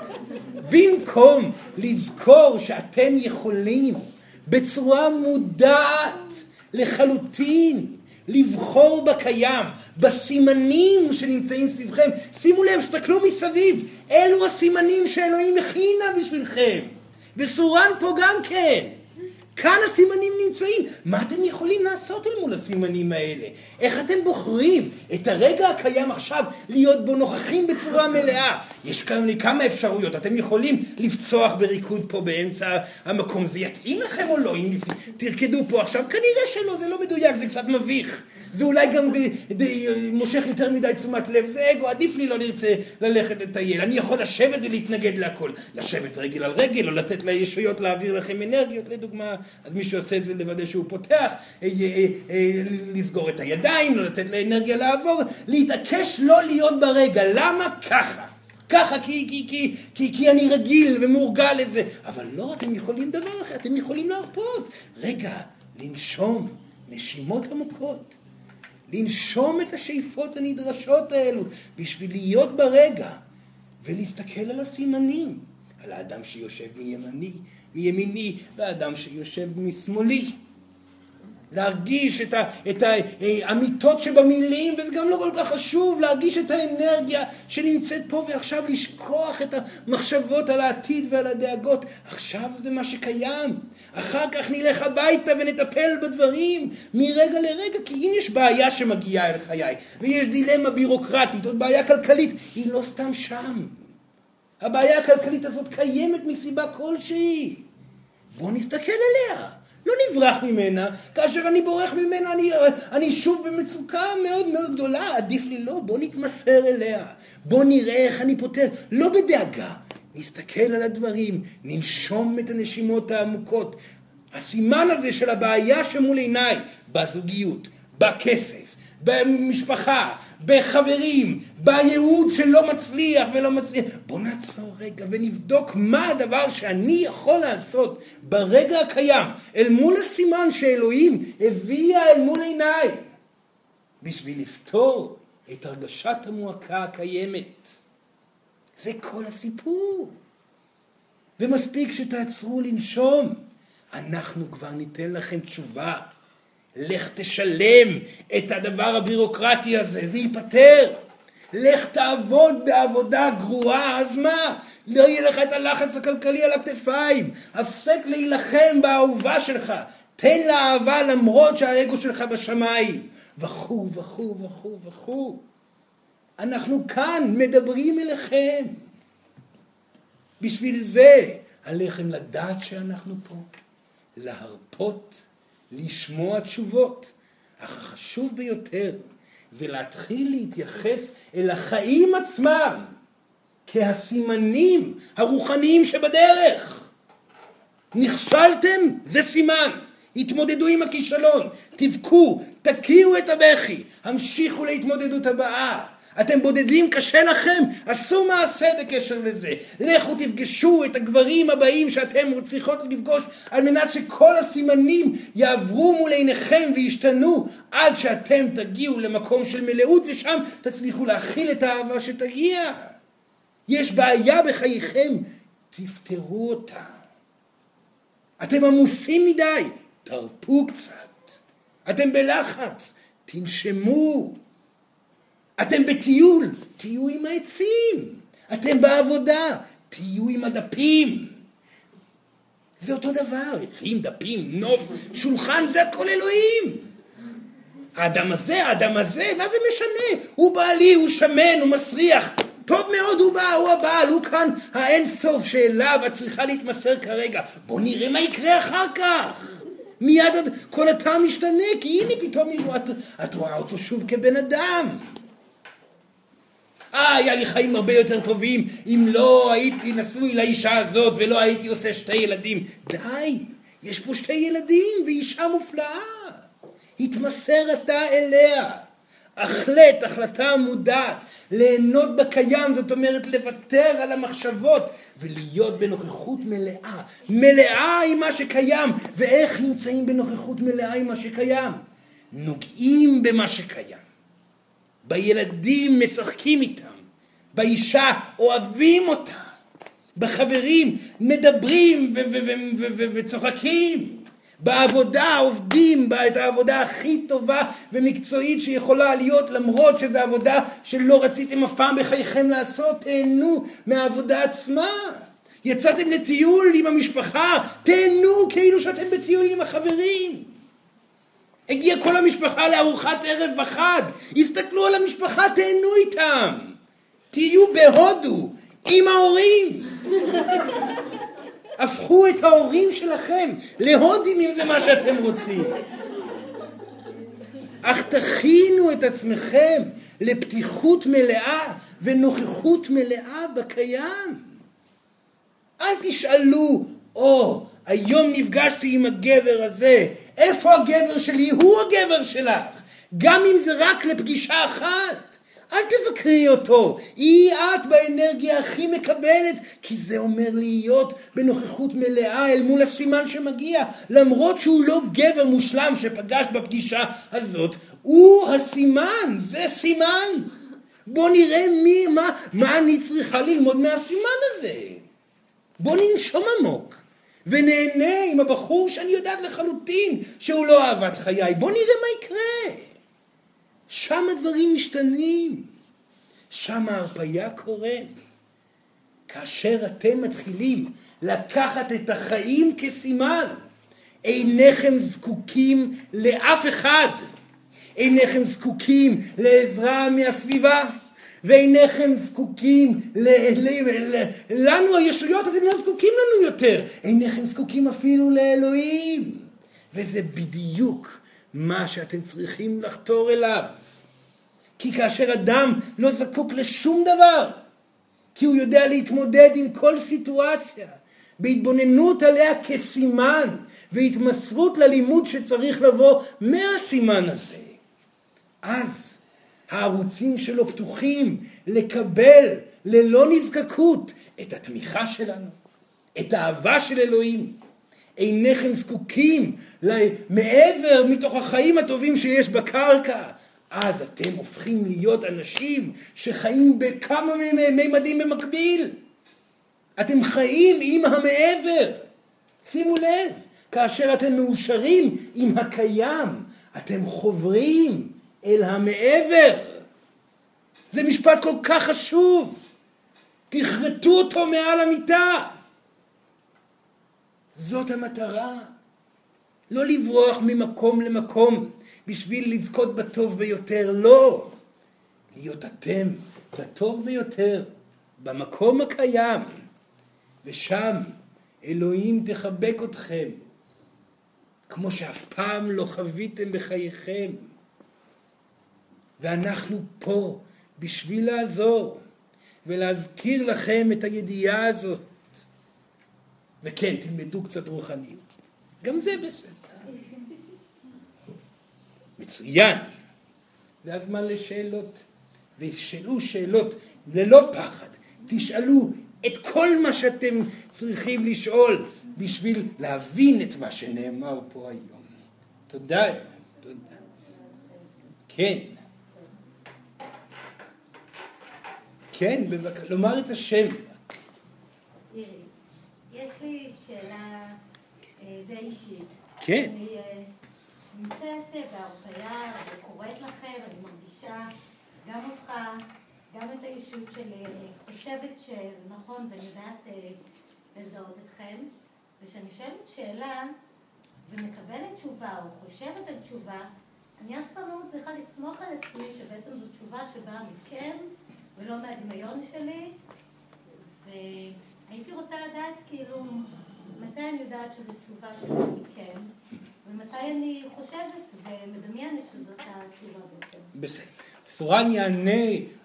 במקום לזכור שאתם יכולים בצורה מודעת לחלוטין לבחור בקיים, בסימנים שנמצאים סביבכם. שימו לב, סתכלו מסביב, אלו הסימנים שאלוהים הכינה בשבילכם. וסורן פה גם כן. כאן הסימנים נמצאים. מה אתם יכולים לעשות אל מול הסימנים האלה? איך אתם בוחרים את הרגע הקיים עכשיו להיות בו נוכחים בצורה מלאה? יש כאן כמה אפשרויות. אתם יכולים לפצוח בריקוד פה באמצע המקום. זה יתאים לכם או לא? אם תרקדו פה עכשיו, כנראה שלא, זה לא מדויק, זה קצת מביך. זה אולי גם די, די, מושך יותר מדי תשומת לב, זה אגו, עדיף לי לא לרצה ללכת לטייל. אני יכול לשבת ולהתנגד להכל. לשבת רגל על רגל, או לתת לישויות להעביר לכם אנרגיות, לדוגמה, אז מי שעושה את זה לוודא שהוא פותח, אה, אה, אה, לסגור את הידיים, לא לתת לאנרגיה לעבור, להתעקש לא להיות ברגע. למה? ככה. ככה כי, כי, כי, כי, כי אני רגיל ומורגל לזה. אבל לא, אתם יכולים דבר אחר, אתם יכולים להרפות. רגע, לנשום, נשימות עמוקות. לנשום את השאיפות הנדרשות האלו בשביל להיות ברגע ולהסתכל על הסימנים, על האדם שיושב מימני, מימיני והאדם שיושב משמאלי. להרגיש את, ה, את האמיתות שבמילים, וזה גם לא כל כך חשוב, להרגיש את האנרגיה שנמצאת פה ועכשיו לשכוח את המחשבות על העתיד ועל הדאגות. עכשיו זה מה שקיים. אחר כך נלך הביתה ונטפל בדברים מרגע לרגע, כי אם יש בעיה שמגיעה אל חיי, ויש דילמה בירוקרטית, או בעיה כלכלית, היא לא סתם שם. הבעיה הכלכלית הזאת קיימת מסיבה כלשהי. בואו נסתכל עליה. לא נברח ממנה, כאשר אני בורח ממנה אני, אני שוב במצוקה מאוד מאוד גדולה, עדיף לי לא, בוא נתמסר אליה, בוא נראה איך אני פותר, לא בדאגה, נסתכל על הדברים, ננשום את הנשימות העמוקות. הסימן הזה של הבעיה שמול עיניי, בזוגיות, בכסף, במשפחה, בחברים, בייעוד שלא מצליח ולא מצליח. בוא נעצור רגע ונבדוק מה הדבר שאני יכול לעשות ברגע הקיים, אל מול הסימן שאלוהים הביאה אל מול עיניי, בשביל לפתור את הרגשת המועקה הקיימת. זה כל הסיפור. ומספיק שתעצרו לנשום. אנחנו כבר ניתן לכם תשובה. לך תשלם את הדבר הבירוקרטי הזה, זה ייפתר. לך תעבוד בעבודה גרועה, אז מה? לא יהיה לך את הלחץ הכלכלי על הכתפיים. הפסק להילחם באהובה שלך. תן לה אהבה למרות שהאגו שלך בשמיים. וכו' וכו' וכו' וכו'. אנחנו כאן מדברים אליכם. בשביל זה עליכם לדעת שאנחנו פה, להרפות לשמוע תשובות. אך החשוב ביותר זה להתחיל להתייחס אל החיים עצמם כהסימנים הרוחניים שבדרך. נכשלתם? זה סימן. התמודדו עם הכישלון, תבכו, תקיעו את הבכי, המשיכו להתמודדות הבאה. אתם בודדים, קשה לכם, עשו מעשה בקשר לזה. לכו תפגשו את הגברים הבאים שאתם צריכות לפגוש על מנת שכל הסימנים יעברו מול עיניכם וישתנו עד שאתם תגיעו למקום של מלאות ושם תצליחו להכיל את האהבה שתגיע. יש בעיה בחייכם, תפתרו אותה. אתם עמוסים מדי, תרפו קצת. אתם בלחץ, תנשמו. אתם בטיול, תהיו עם העצים. אתם בעבודה, תהיו עם הדפים. זה אותו דבר, עצים, דפים, נוף, שולחן, זה הכל אלוהים. האדם הזה, האדם הזה, מה זה משנה? הוא בעלי, הוא שמן, הוא מסריח. טוב מאוד, הוא בא, הוא הבעל, הוא כאן האין סוף שאליו את צריכה להתמסר כרגע. בוא נראה מה יקרה אחר כך. מיד כל התא משתנה, כי הנה פתאום את, את רואה אותו שוב כבן אדם. אה, היה לי חיים הרבה יותר טובים אם לא הייתי נשוי לאישה הזאת ולא הייתי עושה שתי ילדים. די, יש פה שתי ילדים ואישה מופלאה. התמסר אתה אליה. החלט החלטה מודעת, ליהנות בקיים, זאת אומרת לוותר על המחשבות ולהיות בנוכחות מלאה, מלאה עם מה שקיים, ואיך נמצאים בנוכחות מלאה עם מה שקיים? נוגעים במה שקיים. בילדים משחקים איתם, באישה אוהבים אותה, בחברים מדברים וצוחקים, בעבודה עובדים בה את העבודה הכי טובה ומקצועית שיכולה להיות למרות שזו עבודה שלא רציתם אף פעם בחייכם לעשות, תהנו מהעבודה עצמה. יצאתם לטיול עם המשפחה, תהנו כאילו שאתם בטיול עם החברים. הגיעה כל המשפחה לארוחת ערב בחג, הסתכלו על המשפחה, תהנו איתם. תהיו בהודו עם ההורים. הפכו את ההורים שלכם להודים אם זה מה שאתם רוצים. אך תכינו את עצמכם לפתיחות מלאה ונוכחות מלאה בקיים. אל תשאלו, או, oh, היום נפגשתי עם הגבר הזה, איפה הגבר שלי? הוא הגבר שלך. גם אם זה רק לפגישה אחת. אל תבקרי אותו, היא את באנרגיה הכי מקבלת, כי זה אומר להיות בנוכחות מלאה אל מול הסימן שמגיע, למרות שהוא לא גבר מושלם שפגש בפגישה הזאת, הוא הסימן, זה סימן. בוא נראה מי, מה, מה אני צריכה ללמוד מהסימן הזה. בוא ננשום עמוק. ונהנה עם הבחור שאני יודעת לחלוטין שהוא לא אהבת חיי. בוא נראה מה יקרה. שם הדברים משתנים. שם ההרפאיה קורית. כאשר אתם מתחילים לקחת את החיים כסימן, אינכם זקוקים לאף אחד. אינכם זקוקים לעזרה מהסביבה, ואינכם זקוקים ל, ל, ל, לנו הישויות, אתם לא זקוקים לנו יותר. אינכם זקוקים אפילו לאלוהים. וזה בדיוק מה שאתם צריכים לחתור אליו. כי כאשר אדם לא זקוק לשום דבר, כי הוא יודע להתמודד עם כל סיטואציה, בהתבוננות עליה כסימן, והתמסרות ללימוד שצריך לבוא מהסימן הזה, אז הערוצים שלו פתוחים לקבל ללא נזקקות את התמיכה שלנו, את האהבה של אלוהים. אינכם זקוקים מעבר מתוך החיים הטובים שיש בקרקע. אז אתם הופכים להיות אנשים שחיים בכמה מימדים במקביל. אתם חיים עם המעבר. שימו לב, כאשר אתם מאושרים עם הקיים, אתם חוברים אל המעבר. זה משפט כל כך חשוב. תכרתו אותו מעל המיטה. זאת המטרה. לא לברוח ממקום למקום בשביל לזכות בטוב ביותר, לא. להיות אתם בטוב ביותר, במקום הקיים, ושם אלוהים תחבק אתכם, כמו שאף פעם לא חוויתם בחייכם. ואנחנו פה בשביל לעזור ולהזכיר לכם את הידיעה הזאת. וכן, תלמדו קצת רוחניות. גם זה בסדר. מצוין. זה הזמן לשאלות. ושאלו שאלות ללא פחד. תשאלו את כל מה שאתם צריכים לשאול בשביל להבין את מה שנאמר פה היום. תודה, תודה. כן. כן, בבקשה, לומר את השם. יש לי שאלה אה, די אישית. כן. אני אה, נמצאת בהרפאיה וקוראת לכם, אני מרגישה גם אותך, גם את האישות שלי. אני חושבת שזה נכון ואני יודעת אה, לזהות אתכם. וכשאני שואלת שאלה ומקבלת תשובה או חושבת על תשובה, אני אף פעם לא מצליחה לסמוך על עצמי שבעצם זו תשובה שבאה מכם ולא מהדמיון שלי. והייתי רוצה לדעת כאילו מתי אני יודעת שזו תשובה שבאה מכם ומתי אני חושבת ומדמיינת שזאת התשובה בעצם. בסדר. סורן יענה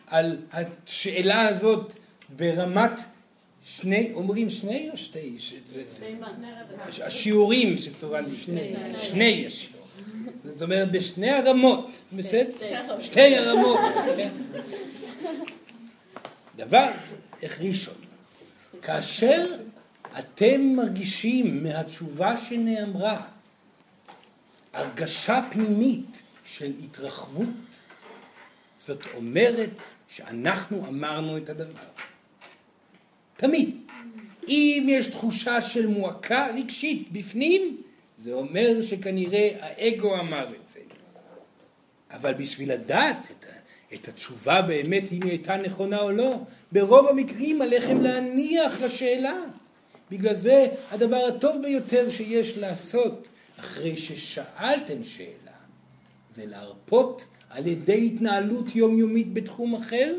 על השאלה הזאת ברמת שני, אומרים שני או שתי? השיעורים שסורן, שני, שני השיעורים. זאת אומרת בשני הרמות, בסדר? שתי הרמות. דבר איך ראשון, כאשר אתם מרגישים מהתשובה שנאמרה הרגשה פנימית של התרחבות, זאת אומרת שאנחנו אמרנו את הדבר. תמיד. אם יש תחושה של מועקה רגשית בפנים, זה אומר שכנראה האגו אמר את זה. אבל בשביל לדעת את, את התשובה באמת, אם היא הייתה נכונה או לא, ברוב המקרים עליכם להניח לשאלה. בגלל זה הדבר הטוב ביותר שיש לעשות אחרי ששאלתם שאלה, זה להרפות על ידי התנהלות יומיומית בתחום אחר,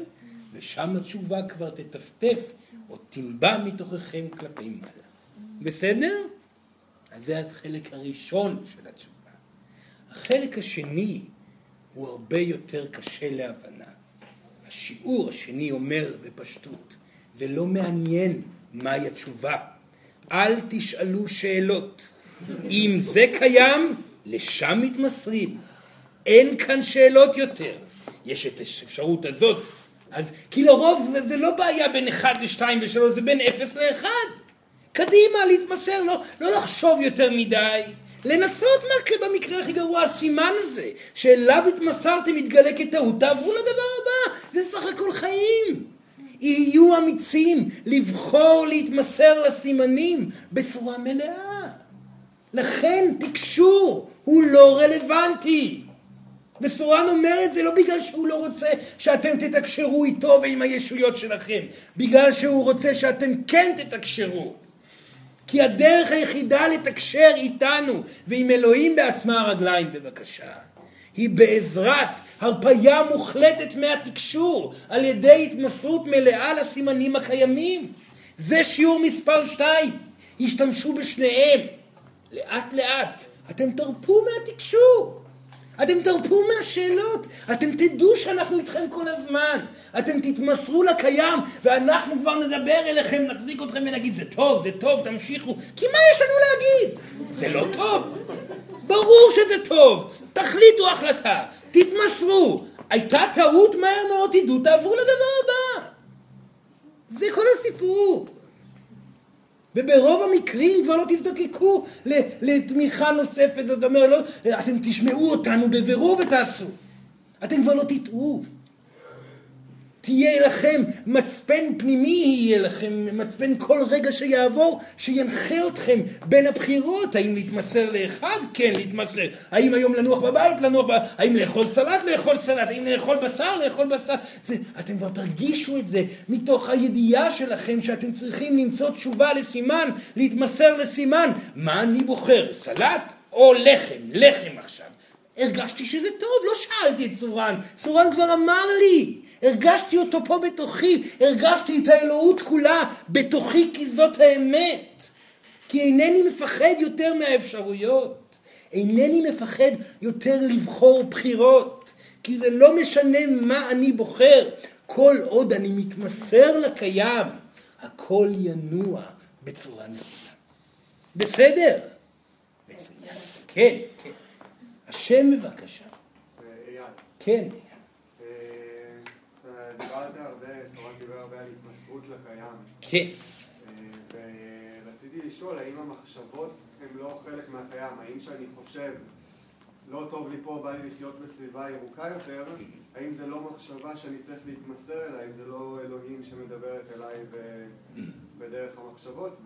ושם התשובה כבר תטפטף או תנבע מתוככם כלפי מעלה. בסדר? אז זה החלק הראשון של התשובה. החלק השני הוא הרבה יותר קשה להבנה. השיעור השני אומר בפשטות, זה לא מעניין מהי התשובה. אל תשאלו שאלות. אם זה קיים, לשם מתמסרים. אין כאן שאלות יותר. יש את האפשרות הזאת. אז כי לרוב זה לא בעיה בין 1 ל-2 ו-3, זה בין 0 ל-1. קדימה, להתמסר, לא, לא לחשוב יותר מדי. לנסות מה במקרה הכי גרוע, הסימן הזה, שאליו התמסרתם יתגלה כטעות, תעברו לדבר הבא, זה סך הכל חיים. יהיו אמיצים לבחור להתמסר לסימנים בצורה מלאה. לכן תקשור הוא לא רלוונטי. וסורן אומר את זה לא בגלל שהוא לא רוצה שאתם תתקשרו איתו ועם הישויות שלכם, בגלל שהוא רוצה שאתם כן תתקשרו. כי הדרך היחידה לתקשר איתנו ועם אלוהים בעצמה הרגליים בבקשה. היא בעזרת הרפאיה מוחלטת מהתקשור על ידי התמסרות מלאה לסימנים הקיימים. זה שיעור מספר שתיים. השתמשו בשניהם. לאט לאט אתם תרפו מהתקשור. אתם תרפו מהשאלות, אתם תדעו שאנחנו איתכם כל הזמן, אתם תתמסרו לקיים ואנחנו כבר נדבר אליכם, נחזיק אתכם ונגיד זה טוב, זה טוב, תמשיכו, כי מה יש לנו להגיד? זה לא טוב. ברור שזה טוב, תחליטו החלטה, תתמסרו. הייתה טעות, מהר מאוד תדעו, תעברו לדבר הבא. זה כל הסיפור. וברוב המקרים כבר לא תזדקקו לתמיכה נוספת, זאת אומרת, לא, אתם תשמעו אותנו בבירור ותעשו. אתם כבר לא תטעו. תהיה לכם מצפן פנימי, יהיה לכם מצפן כל רגע שיעבור, שינחה אתכם בין הבחירות, האם להתמסר לאחד? כן, להתמסר. האם היום לנוח בבית? לנוח בבית. האם לאכול סלט? לאכול סלט. האם לאכול בשר? לאכול בשר. זה, אתם כבר תרגישו את זה מתוך הידיעה שלכם שאתם צריכים למצוא תשובה לסימן, להתמסר לסימן. מה אני בוחר, סלט או לחם? לחם עכשיו. הרגשתי שזה טוב, לא שאלתי את סורן, סורן כבר אמר לי. הרגשתי אותו פה בתוכי, הרגשתי את האלוהות כולה בתוכי כי זאת האמת. כי אינני מפחד יותר מהאפשרויות. אינני מפחד יותר לבחור בחירות. כי זה לא משנה מה אני בוחר, כל עוד אני מתמסר לקיים, הכל ינוע בצורה נכונה. בסדר? מצוין. כן, כן. השם בבקשה. אייל. כן. סורן דיבר הרבה על התמסרות לקיים. כן. ורציתי לשאול, האם המחשבות הן לא חלק מהקיים? האם כשאני חושב, לא טוב לי פה, בא לי לחיות בסביבה ירוקה יותר, האם זה לא מחשבה שאני צריך להתמסר אליה, האם זה לא אלוהים שמדברת אליי בדרך המחשבות,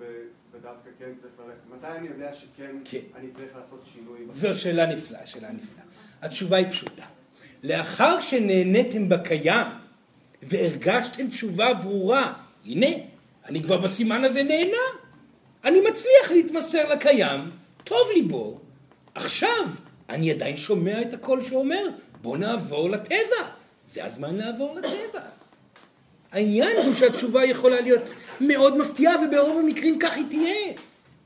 ודווקא כן צריך ללכת? מתי אני יודע שכן כן. אני צריך לעשות שינוי? זו שאלה נפלאה, שאלה נפלאה. התשובה היא פשוטה. לאחר שנהניתם בקיים, והרגשתם תשובה ברורה. הנה, אני כבר בסימן הזה נהנה. אני מצליח להתמסר לקיים, טוב לי בו. עכשיו, אני עדיין שומע את הקול שאומר, בוא נעבור לטבע. זה הזמן לעבור לטבע. העניין הוא שהתשובה יכולה להיות מאוד מפתיעה, וברוב המקרים כך היא תהיה.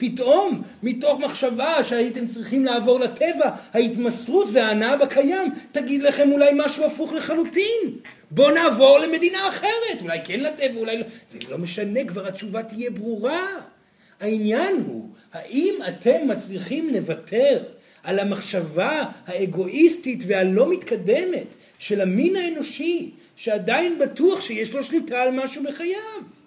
פתאום, מתוך מחשבה שהייתם צריכים לעבור לטבע, ההתמסרות וההנאה בקיים תגיד לכם אולי משהו הפוך לחלוטין. בואו נעבור למדינה אחרת, אולי כן לטבע, אולי לא. זה לא משנה, כבר התשובה תהיה ברורה. העניין הוא, האם אתם מצליחים לוותר על המחשבה האגואיסטית והלא מתקדמת של המין האנושי, שעדיין בטוח שיש לו שליטה על משהו בחייו?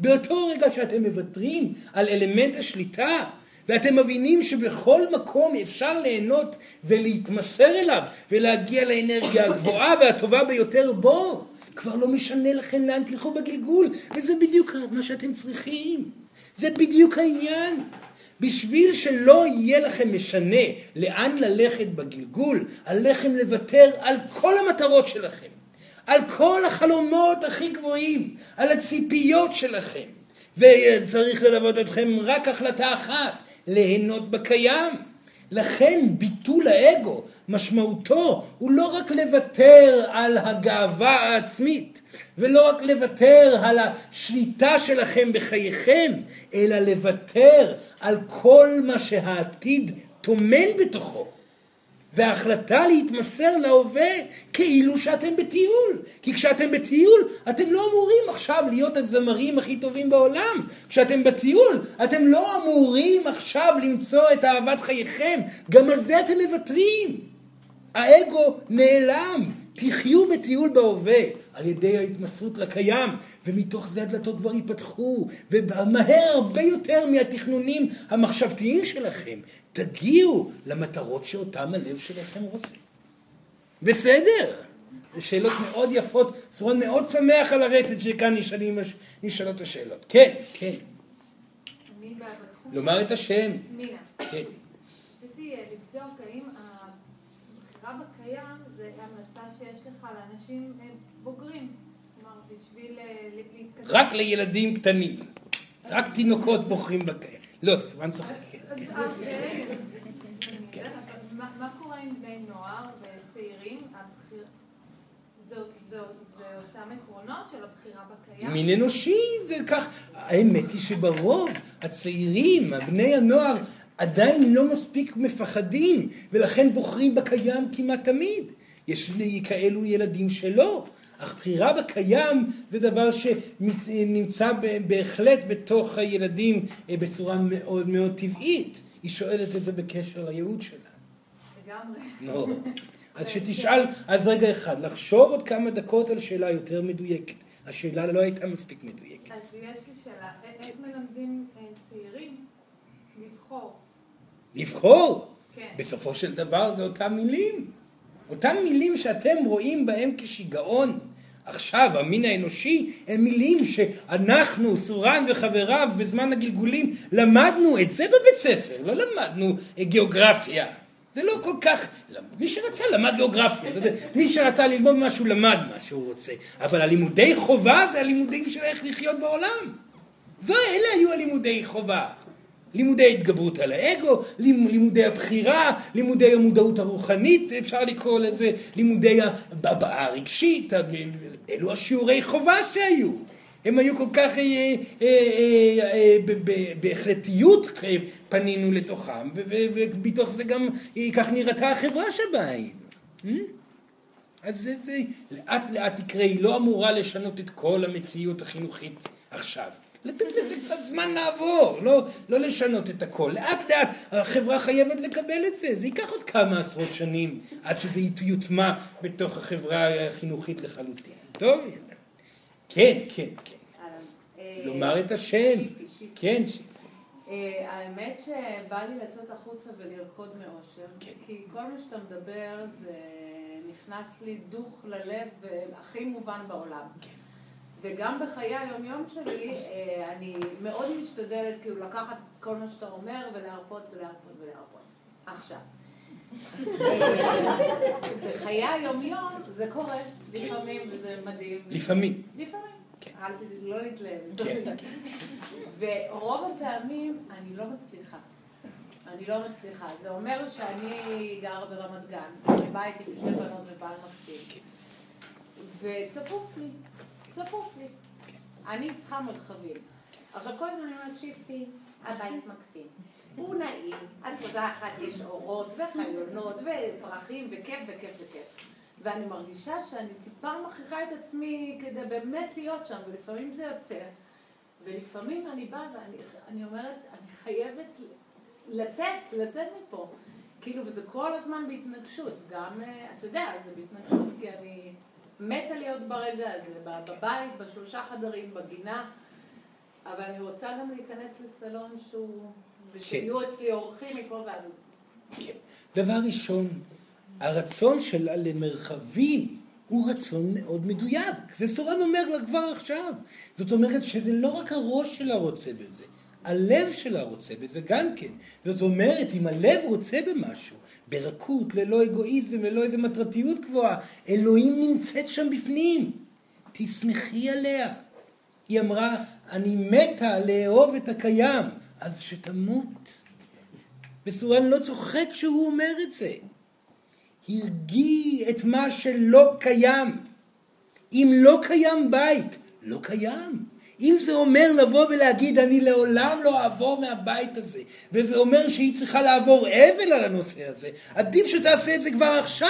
באותו רגע שאתם מוותרים על אלמנט השליטה, ואתם מבינים שבכל מקום אפשר ליהנות ולהתמסר אליו, ולהגיע לאנרגיה הגבוהה והטובה ביותר בו, כבר לא משנה לכם לאן תלכו בגלגול, וזה בדיוק מה שאתם צריכים. זה בדיוק העניין. בשביל שלא יהיה לכם משנה לאן ללכת בגלגול, עליכם לוותר על כל המטרות שלכם. על כל החלומות הכי גבוהים, על הציפיות שלכם. וצריך ללוות אתכם רק החלטה אחת, ליהנות בקיים. לכן ביטול האגו, משמעותו הוא לא רק לוותר על הגאווה העצמית, ולא רק לוותר על השליטה שלכם בחייכם, אלא לוותר על כל מה שהעתיד טומן בתוכו. וההחלטה להתמסר להווה כאילו שאתם בטיול. כי כשאתם בטיול, אתם לא אמורים עכשיו להיות הזמרים הכי טובים בעולם. כשאתם בטיול, אתם לא אמורים עכשיו למצוא את אהבת חייכם. גם על זה אתם מוותרים. האגו נעלם. תחיו בטיול בהווה על ידי ההתמסרות לקיים, ומתוך זה הדלתות כבר ייפתחו, ומהר הרבה יותר מהתכנונים המחשבתיים שלכם. תגיעו למטרות שאותם הלב שלכם רוצה. בסדר. זה שאלות מאוד יפות, סורן מאוד שמח על הרטט שכאן נשאלים, נשאלות השאלות. כן, כן. לומר את השם. מינה. כן. רציתי אה, לבדוק האם הבחירה בקיים זה המלצה שיש לך לאנשים בוגרים. כלומר, בשביל אה, להתקדם. רק לילדים קטנים. רק תינוקות בוחרים בקיים. לא, סורן צוחק, כן. אז, כן. אה, כן. מה מה קורה עם הם בני נוער וצעירים, הבחיר... זה, זה, זה אותם עקרונות של הבחירה בקיים? מין אנושי זה כך. האמת היא שברוב הצעירים, בני הנוער, עדיין לא מספיק מפחדים, ולכן בוחרים בקיים כמעט תמיד. יש לי כאלו ילדים שלא. אך בחירה בקיים זה דבר שנמצא בהחלט בתוך הילדים אה, בצורה מאוד מאוד טבעית. היא שואלת את זה בקשר לייעוד שלה. לגמרי. אז שתשאל, אז רגע אחד, לחשוב עוד כמה דקות על שאלה יותר מדויקת. השאלה לא הייתה מספיק מדויקת. אז יש לי שאלה, איך מלמדים אה, צעירים לבחור? לבחור? כן. בסופו של דבר זה אותם מילים. אותם מילים שאתם רואים בהם כשיגעון. עכשיו, המין האנושי, הם מילים שאנחנו, סורן וחבריו, בזמן הגלגולים, למדנו את זה בבית ספר, לא למדנו גיאוגרפיה. זה לא כל כך, מי שרצה למד גיאוגרפיה, מי שרצה ללמוד משהו למד מה שהוא רוצה, אבל הלימודי חובה זה הלימודים של איך לחיות בעולם. זו, אלה היו הלימודי חובה. לימודי התגברות על האגו, לימודי הבחירה, לימודי המודעות הרוחנית, אפשר לקרוא לזה, לימודי הבעה הרגשית, אלו השיעורי חובה שהיו. הם היו כל כך אה, אה, אה, בהחלטיות פנינו לתוכם, ומתוך זה גם כך נראתה החברה שבה היינו. אז זה, זה לאט לאט יקרה, היא לא אמורה לשנות את כל המציאות החינוכית עכשיו. לתת לזה קצת זמן לעבור, לא, לא לשנות את הכל. לאט לאט החברה חייבת לקבל את זה. זה ייקח עוד כמה עשרות שנים עד שזה יוטמע בתוך החברה החינוכית לחלוטין. טוב? כן, כן, כן. לומר את השם. כן. אה, האמת שבא לי לצאת החוצה ולרקוד מאושר, כן. כי כל מה שאתה מדבר זה נכנס לי דוך ללב הכי מובן בעולם. כן. וגם בחיי היומיום שלי, אה, אני מאוד משתדלת כאילו לקחת כל מה שאתה אומר ולהרפות ולהרפות ולהרפות. עכשיו. בחיי היומיום זה קורה לפעמים וזה מדהים. לפעמים. לפעמים. אל לא להתלהב. ורוב הפעמים אני לא מצליחה. אני לא מצליחה. זה אומר שאני גרה ברמת גן, בבית עם שתי בנות ובעל מקסים, וצפוף לי. צפוף לי. אני צריכה מרחבים. עכשיו כל הזמן אני אומרת, שיפטי, הבית מקסים. הוא נעים, את יודעת, יש אורות וחיונות ופרחים וכיף וכיף וכיף. ואני מרגישה שאני טיפה מכריחה את עצמי כדי באמת להיות שם, ולפעמים זה יוצא. ולפעמים אני באה ואני אומרת, אני חייבת לצאת, לצאת מפה. כאילו, וזה כל הזמן בהתנגשות. גם, אה, אתה יודע, זה בהתנגשות כי אני... מתה להיות ברגע הזה, בבית, בשלושה חדרים, בגינה, אבל אני רוצה גם להיכנס לסלון שהוא, ושיהיו. אצלי אורחים מפה ועד... כן. דבר ראשון, הרצון שלה למרחבים הוא רצון מאוד מדויק. זה סורן אומר לה כבר עכשיו. זאת אומרת שזה לא רק הראש שלה רוצה בזה, הלב שלה רוצה בזה גם כן. זאת אומרת, אם הלב רוצה במשהו, ברכות, ללא אגואיזם, ללא איזה מטרתיות גבוהה. אלוהים נמצאת שם בפנים. תשמחי עליה. היא אמרה, אני מתה לאהוב את הקיים, אז שתמות. וסורן לא צוחק כשהוא אומר את זה. הרגי את מה שלא קיים. אם לא קיים בית, לא קיים. אם זה אומר לבוא ולהגיד אני לעולם לא אעבור מהבית הזה, וזה אומר שהיא צריכה לעבור אבל על הנושא הזה, עדיף שתעשה את זה כבר עכשיו,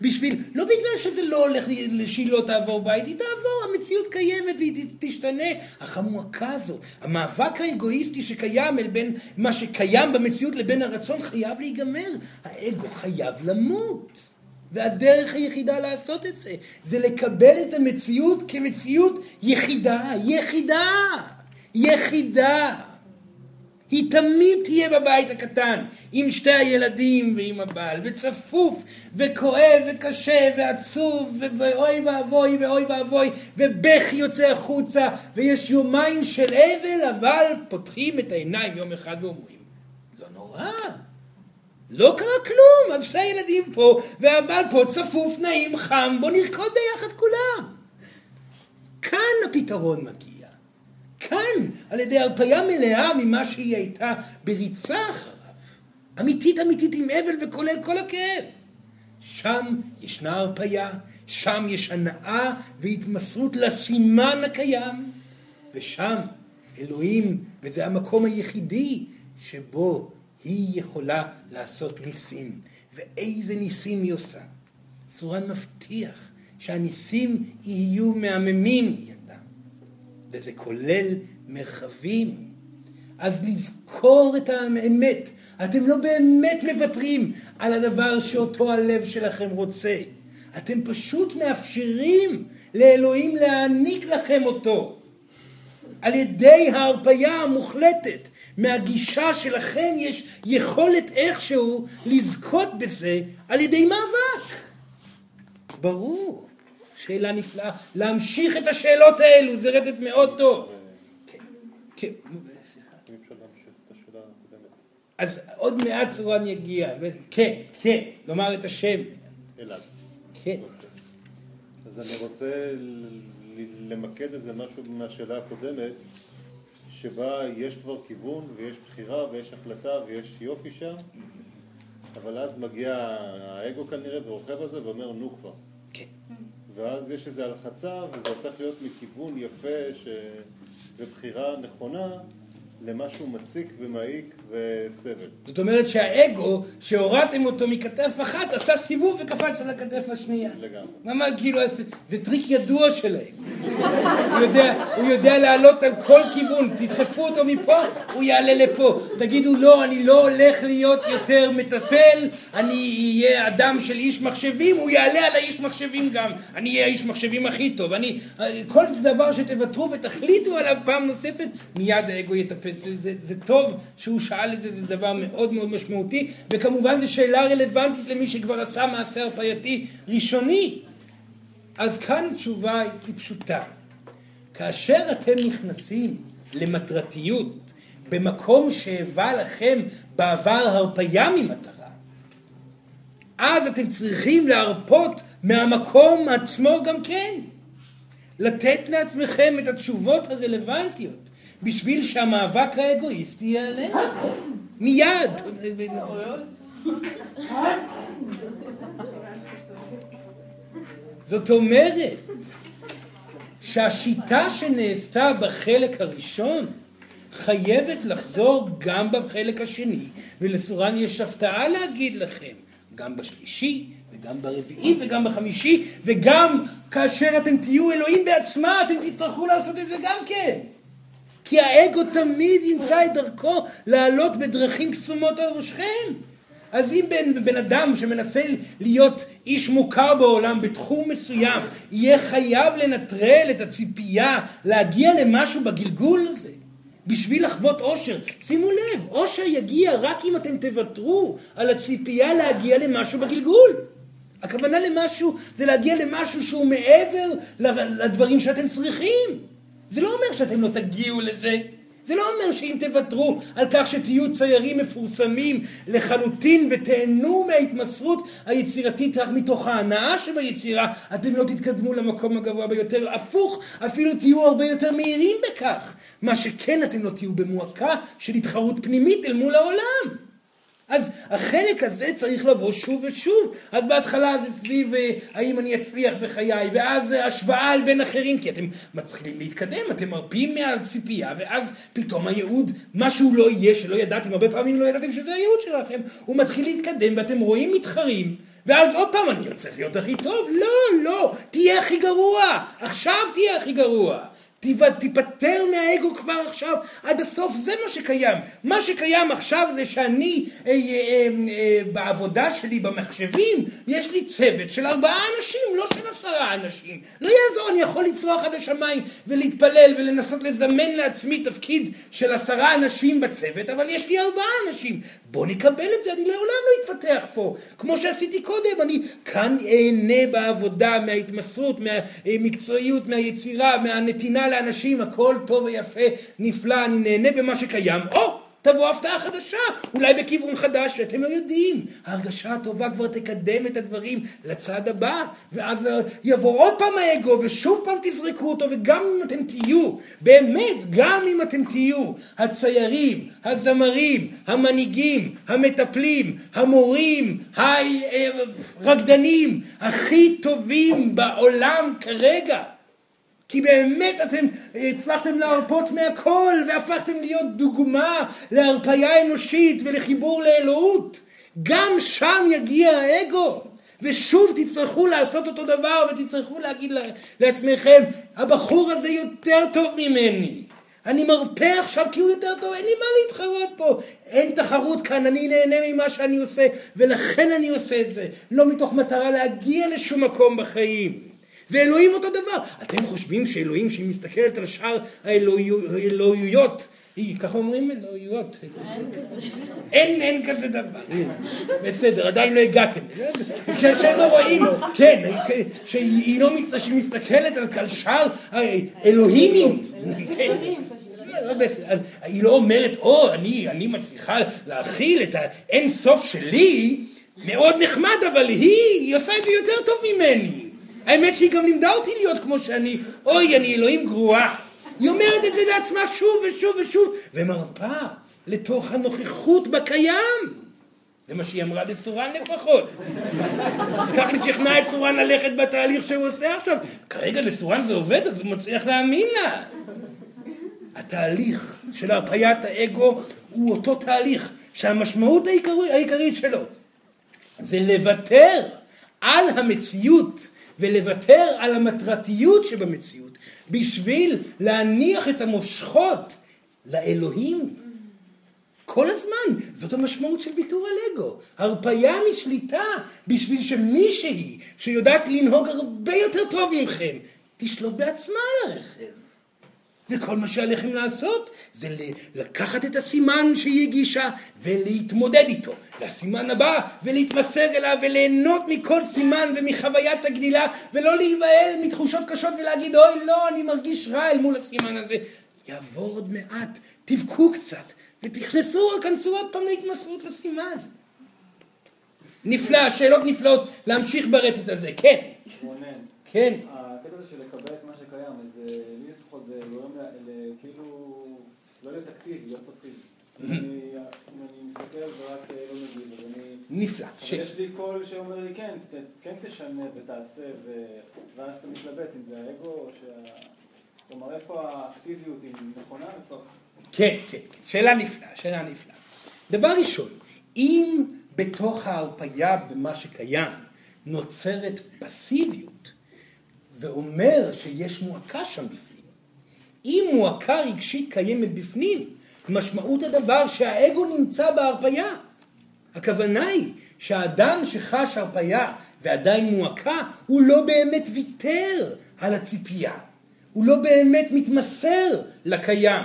בשביל, לא בגלל שזה לא הולך, שהיא לא תעבור בית, היא תעבור, המציאות קיימת והיא תשתנה, אך המועקה הזו, המאבק האגואיסטי שקיים אל בין מה שקיים במציאות לבין הרצון חייב להיגמר, האגו חייב למות. והדרך היחידה לעשות את זה, זה לקבל את המציאות כמציאות יחידה, יחידה, יחידה. היא תמיד תהיה בבית הקטן, עם שתי הילדים ועם הבעל, וצפוף, וכואב, וקשה, ועצוב, ואוי ואבוי, ואוי ואבוי, ובכי יוצא החוצה, ויש יומיים של אבל, אבל פותחים את העיניים יום אחד ואומרים, לא נורא, לא קרה כלום, אז שני ילדים פה, והבעל פה צפוף, נעים, חם, בוא נרקוד ביחד כולם. כאן הפתרון מגיע. כאן, על ידי הרפאיה מלאה ממה שהיא הייתה בריצה אחריו. אמיתית אמיתית עם אבל וכולל כל הכאב. שם ישנה הרפייה, שם יש הנאה והתמסרות לסימן הקיים, ושם אלוהים, וזה המקום היחידי שבו היא יכולה לעשות ניסים. ואיזה ניסים היא עושה. סורן מבטיח שהניסים יהיו מהממים, ילדה. וזה כולל מרחבים. אז לזכור את האמת. אתם לא באמת מוותרים על הדבר שאותו הלב שלכם רוצה. אתם פשוט מאפשרים לאלוהים להעניק לכם אותו. על ידי ההרפייה המוחלטת. מהגישה שלכם יש יכולת איכשהו לזכות בזה על ידי מאבק. ברור. שאלה נפלאה. להמשיך את השאלות האלו, זה רדת מאוד טוב. כן, כן. אז עוד מעט צורן יגיע. כן, כן, לומר את השם. אלעד. כן. אז אני רוצה למקד איזה משהו מהשאלה הקודמת, שבה יש כבר כיוון ויש בחירה ויש החלטה ויש יופי שם, אבל אז מגיע האגו כנראה ורוכב על זה ואומר נו כבר. כן. ואז יש איזו הלחצה וזה הופך להיות מכיוון יפה ש... ובחירה נכונה למשהו מציק ומעיק וסבל. זאת אומרת שהאגו, שהורדתם אותו מכתף אחת, עשה סיבוב וקפץ על הכתף השנייה. לגמרי. ממש כאילו, זה, טריק ידוע של האגו. הוא יודע, הוא יודע לעלות על כל כיוון, תדחפו אותו מפה, הוא יעלה לפה. תגידו, לא, אני לא הולך להיות יותר מטפל, אני אהיה אדם של איש מחשבים, הוא יעלה על האיש מחשבים גם. אני אהיה האיש מחשבים הכי טוב. אני, כל דבר שתוותרו ותחליטו עליו פעם נוספת, מיד האגו יטפל. זה, זה, זה טוב שהוא שאל את זה, זה דבר מאוד מאוד משמעותי, וכמובן זו שאלה רלוונטית למי שכבר עשה מעשה הרפייתי ראשוני. אז כאן תשובה היא פשוטה. כאשר אתם נכנסים למטרתיות במקום שהיווה לכם בעבר הרפייה ממטרה, אז אתם צריכים להרפות מהמקום עצמו גם כן. לתת לעצמכם את התשובות הרלוונטיות. בשביל שהמאבק האגואיסטי ייעלם. מיד. זאת אומרת שהשיטה שנעשתה בחלק הראשון חייבת לחזור גם בחלק השני, ולסורן יש הפתעה להגיד לכם, גם בשלישי וגם ברביעי וגם בחמישי, וגם כאשר אתם תהיו אלוהים בעצמה, אתם תצטרכו לעשות את זה גם כן. כי האגו תמיד ימצא את דרכו לעלות בדרכים קסומות על ראשכם. אז אם בן, בן אדם שמנסה להיות איש מוכר בעולם בתחום מסוים, יהיה חייב לנטרל את הציפייה להגיע למשהו בגלגול הזה, בשביל לחוות אושר. שימו לב, אושר יגיע רק אם אתם תוותרו על הציפייה להגיע למשהו בגלגול. הכוונה למשהו זה להגיע למשהו שהוא מעבר לדברים שאתם צריכים. זה לא אומר שאתם לא תגיעו לזה. זה לא אומר שאם תוותרו על כך שתהיו ציירים מפורסמים לחלוטין ותהנו מההתמסרות היצירתית רק מתוך ההנאה שביצירה, אתם לא תתקדמו למקום הגבוה ביותר. הפוך, אפילו תהיו הרבה יותר מהירים בכך. מה שכן, אתם לא תהיו במועקה של התחרות פנימית אל מול העולם. אז החלק הזה צריך לבוא שוב ושוב. אז בהתחלה זה סביב אה, האם אני אצליח בחיי, ואז השוואה על בין אחרים, כי אתם מתחילים להתקדם, אתם מרפים מהציפייה, ואז פתאום הייעוד, משהו לא יהיה שלא ידעתם, הרבה פעמים לא ידעתם שזה הייעוד שלכם, הוא מתחיל להתקדם ואתם רואים מתחרים. ואז עוד פעם אני צריך להיות הכי טוב? לא, לא, תהיה הכי גרוע, עכשיו תהיה הכי גרוע. תיפטר מהאגו כבר עכשיו עד הסוף, זה מה שקיים. מה שקיים עכשיו זה שאני אה, אה, אה, אה, בעבודה שלי במחשבים, יש לי צוות של ארבעה אנשים, לא של עשרה אנשים. לא יעזור, אני יכול לצרוח עד השמיים ולהתפלל ולנסות לזמן לעצמי תפקיד של עשרה אנשים בצוות, אבל יש לי ארבעה אנשים. בוא נקבל את זה, אני לעולם לא אתפתח פה. כמו שעשיתי קודם, אני כאן אהנה בעבודה, מההתמסרות, מהמקצועיות, מהיצירה, מהנתינה לאנשים, הכל טוב ויפה, נפלא, אני נהנה במה שקיים. או! תבוא הפתעה חדשה, אולי בכיוון חדש, ואתם לא יודעים. ההרגשה הטובה כבר תקדם את הדברים לצד הבא, ואז יבוא עוד פעם האגו, ושוב פעם תזרקו אותו, וגם אם אתם תהיו, באמת, גם אם אתם תהיו הציירים, הזמרים, המנהיגים, המטפלים, המורים, הרקדנים, הכי טובים בעולם כרגע, כי באמת אתם הצלחתם להרפות מהכל והפכתם להיות דוגמה להרפאיה אנושית ולחיבור לאלוהות. גם שם יגיע האגו. ושוב תצטרכו לעשות אותו דבר ותצטרכו להגיד לעצמכם, הבחור הזה יותר טוב ממני. אני מרפא עכשיו כי הוא יותר טוב, אין לי מה להתחרות פה. אין תחרות כאן, אני נהנה ממה שאני עושה, ולכן אני עושה את זה. לא מתוך מטרה להגיע לשום מקום בחיים. ואלוהים אותו דבר. אתם חושבים שאלוהים שהיא מסתכלת על שאר האלוהיות, היא, ככה אומרים אלוהיות. אין כזה. אין, אין כזה דבר. בסדר, עדיין לא הגעתם. כשהם לא רואים, כן, שהיא לא מסתכלת על שאר האלוהימים. היא לא אומרת, או, אני מצליחה להכיל את האין סוף שלי, מאוד נחמד, אבל היא, היא עושה את זה יותר טוב ממני. האמת שהיא גם לימדה אותי להיות כמו שאני, אוי, אני אלוהים גרועה. היא אומרת את זה לעצמה שוב ושוב ושוב, ומרפה לתוך הנוכחות בקיים. זה מה שהיא אמרה לסורן לפחות. כך לשכנע את סורן ללכת בתהליך שהוא עושה עכשיו. כרגע לסורן זה עובד, אז הוא מצליח להאמין לה. התהליך של הרפיית האגו הוא אותו תהליך שהמשמעות העיקרית שלו זה לוותר על המציאות ולוותר על המטרתיות שבמציאות בשביל להניח את המושכות לאלוהים. כל הזמן, זאת המשמעות של ויתור על אגו. הרפייה משליטה בשביל שמישהי שיודעת לנהוג הרבה יותר טוב מכם, תשלוט בעצמה על הרכב. וכל מה שעליכם לעשות זה לקחת את הסימן שהיא הגישה ולהתמודד איתו. והסימן הבא ולהתמסר אליו וליהנות מכל סימן ומחוויית הגדילה ולא להיבהל מתחושות קשות ולהגיד אוי לא אני מרגיש רע אל מול הסימן הזה. יעבור עוד מעט, תבכו קצת ותכנסו, כנסו עוד פעם להתמסרות לסימן. נפלא, שאלות נפלאות להמשיך ברטט הזה, כן. כן. הקטע הזה של לקבל את מה שקיים, אז לי לפחות זה גורם כאילו לא אקטיבי, להיות פסיבי. אם אני מסתכל על זה רק לא מגיב, אז אני... נפלא. יש לי קול שאומר לי כן, כן תשנה ותעשה, ואז אתה מתלבט אם זה האגו או שה... כלומר, איפה האקטיביות היא נכונה? כן, כן, כן, שאלה נפלאה, שאלה נפלאה. דבר ראשון, אם בתוך ההרפייה במה שקיים נוצרת פסיביות, זה אומר שיש מועקה שם בפנים. אם מועקה רגשית קיימת בפנים, משמעות הדבר שהאגו נמצא בהרפייה. הכוונה היא שהאדם שחש הרפייה ועדיין מועקה, הוא לא באמת ויתר על הציפייה. הוא לא באמת מתמסר לקיים.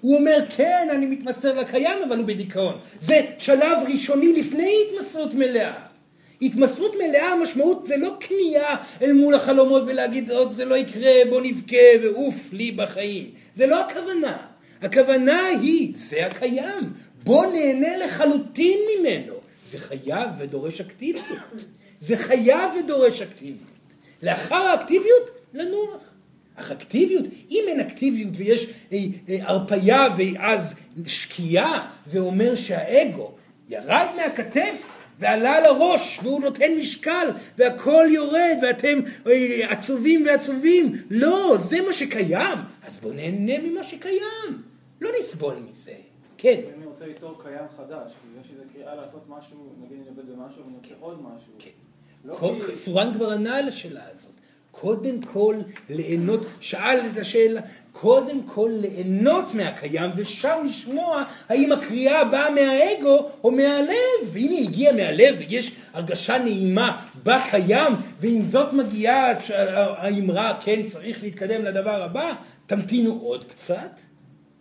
הוא אומר, כן, אני מתמסר לקיים, אבל הוא בדיכאון. זה שלב ראשוני לפני התמסרות מלאה. התמסרות מלאה, המשמעות זה לא כניעה אל מול החלומות ולהגיד עוד זה לא יקרה, בוא נבכה ועוף לי בחיים. זה לא הכוונה. הכוונה היא, זה הקיים. בוא נהנה לחלוטין ממנו. זה חייב ודורש אקטיביות. זה חייב ודורש אקטיביות. לאחר האקטיביות, לנוח. אך אקטיביות, אם אין אקטיביות ויש אה, אה, הרפייה ואז שקיעה, זה אומר שהאגו ירד מהכתף ועלה לראש והוא נותן משקל והכל יורד ואתם אה, עצובים ועצובים. לא, זה מה שקיים. אז בואו נהנה ממה שקיים. לא נסבול מזה. כן. אני רוצה ליצור קיים חדש, יש איזו קריאה לעשות משהו, נגיד אני עובד במשהו ואני רוצה עוד משהו. כן. לא סורן כבר ענה על השאלה הזאת. קודם כל ליהנות, שאל את השאלה, קודם כל ליהנות מהקיים ושם לשמוע האם הקריאה באה מהאגו או מהלב. והנה הגיע מהלב ויש הרגשה נעימה בקיים ועם זאת מגיעה האמרה כן צריך להתקדם לדבר הבא, תמתינו עוד קצת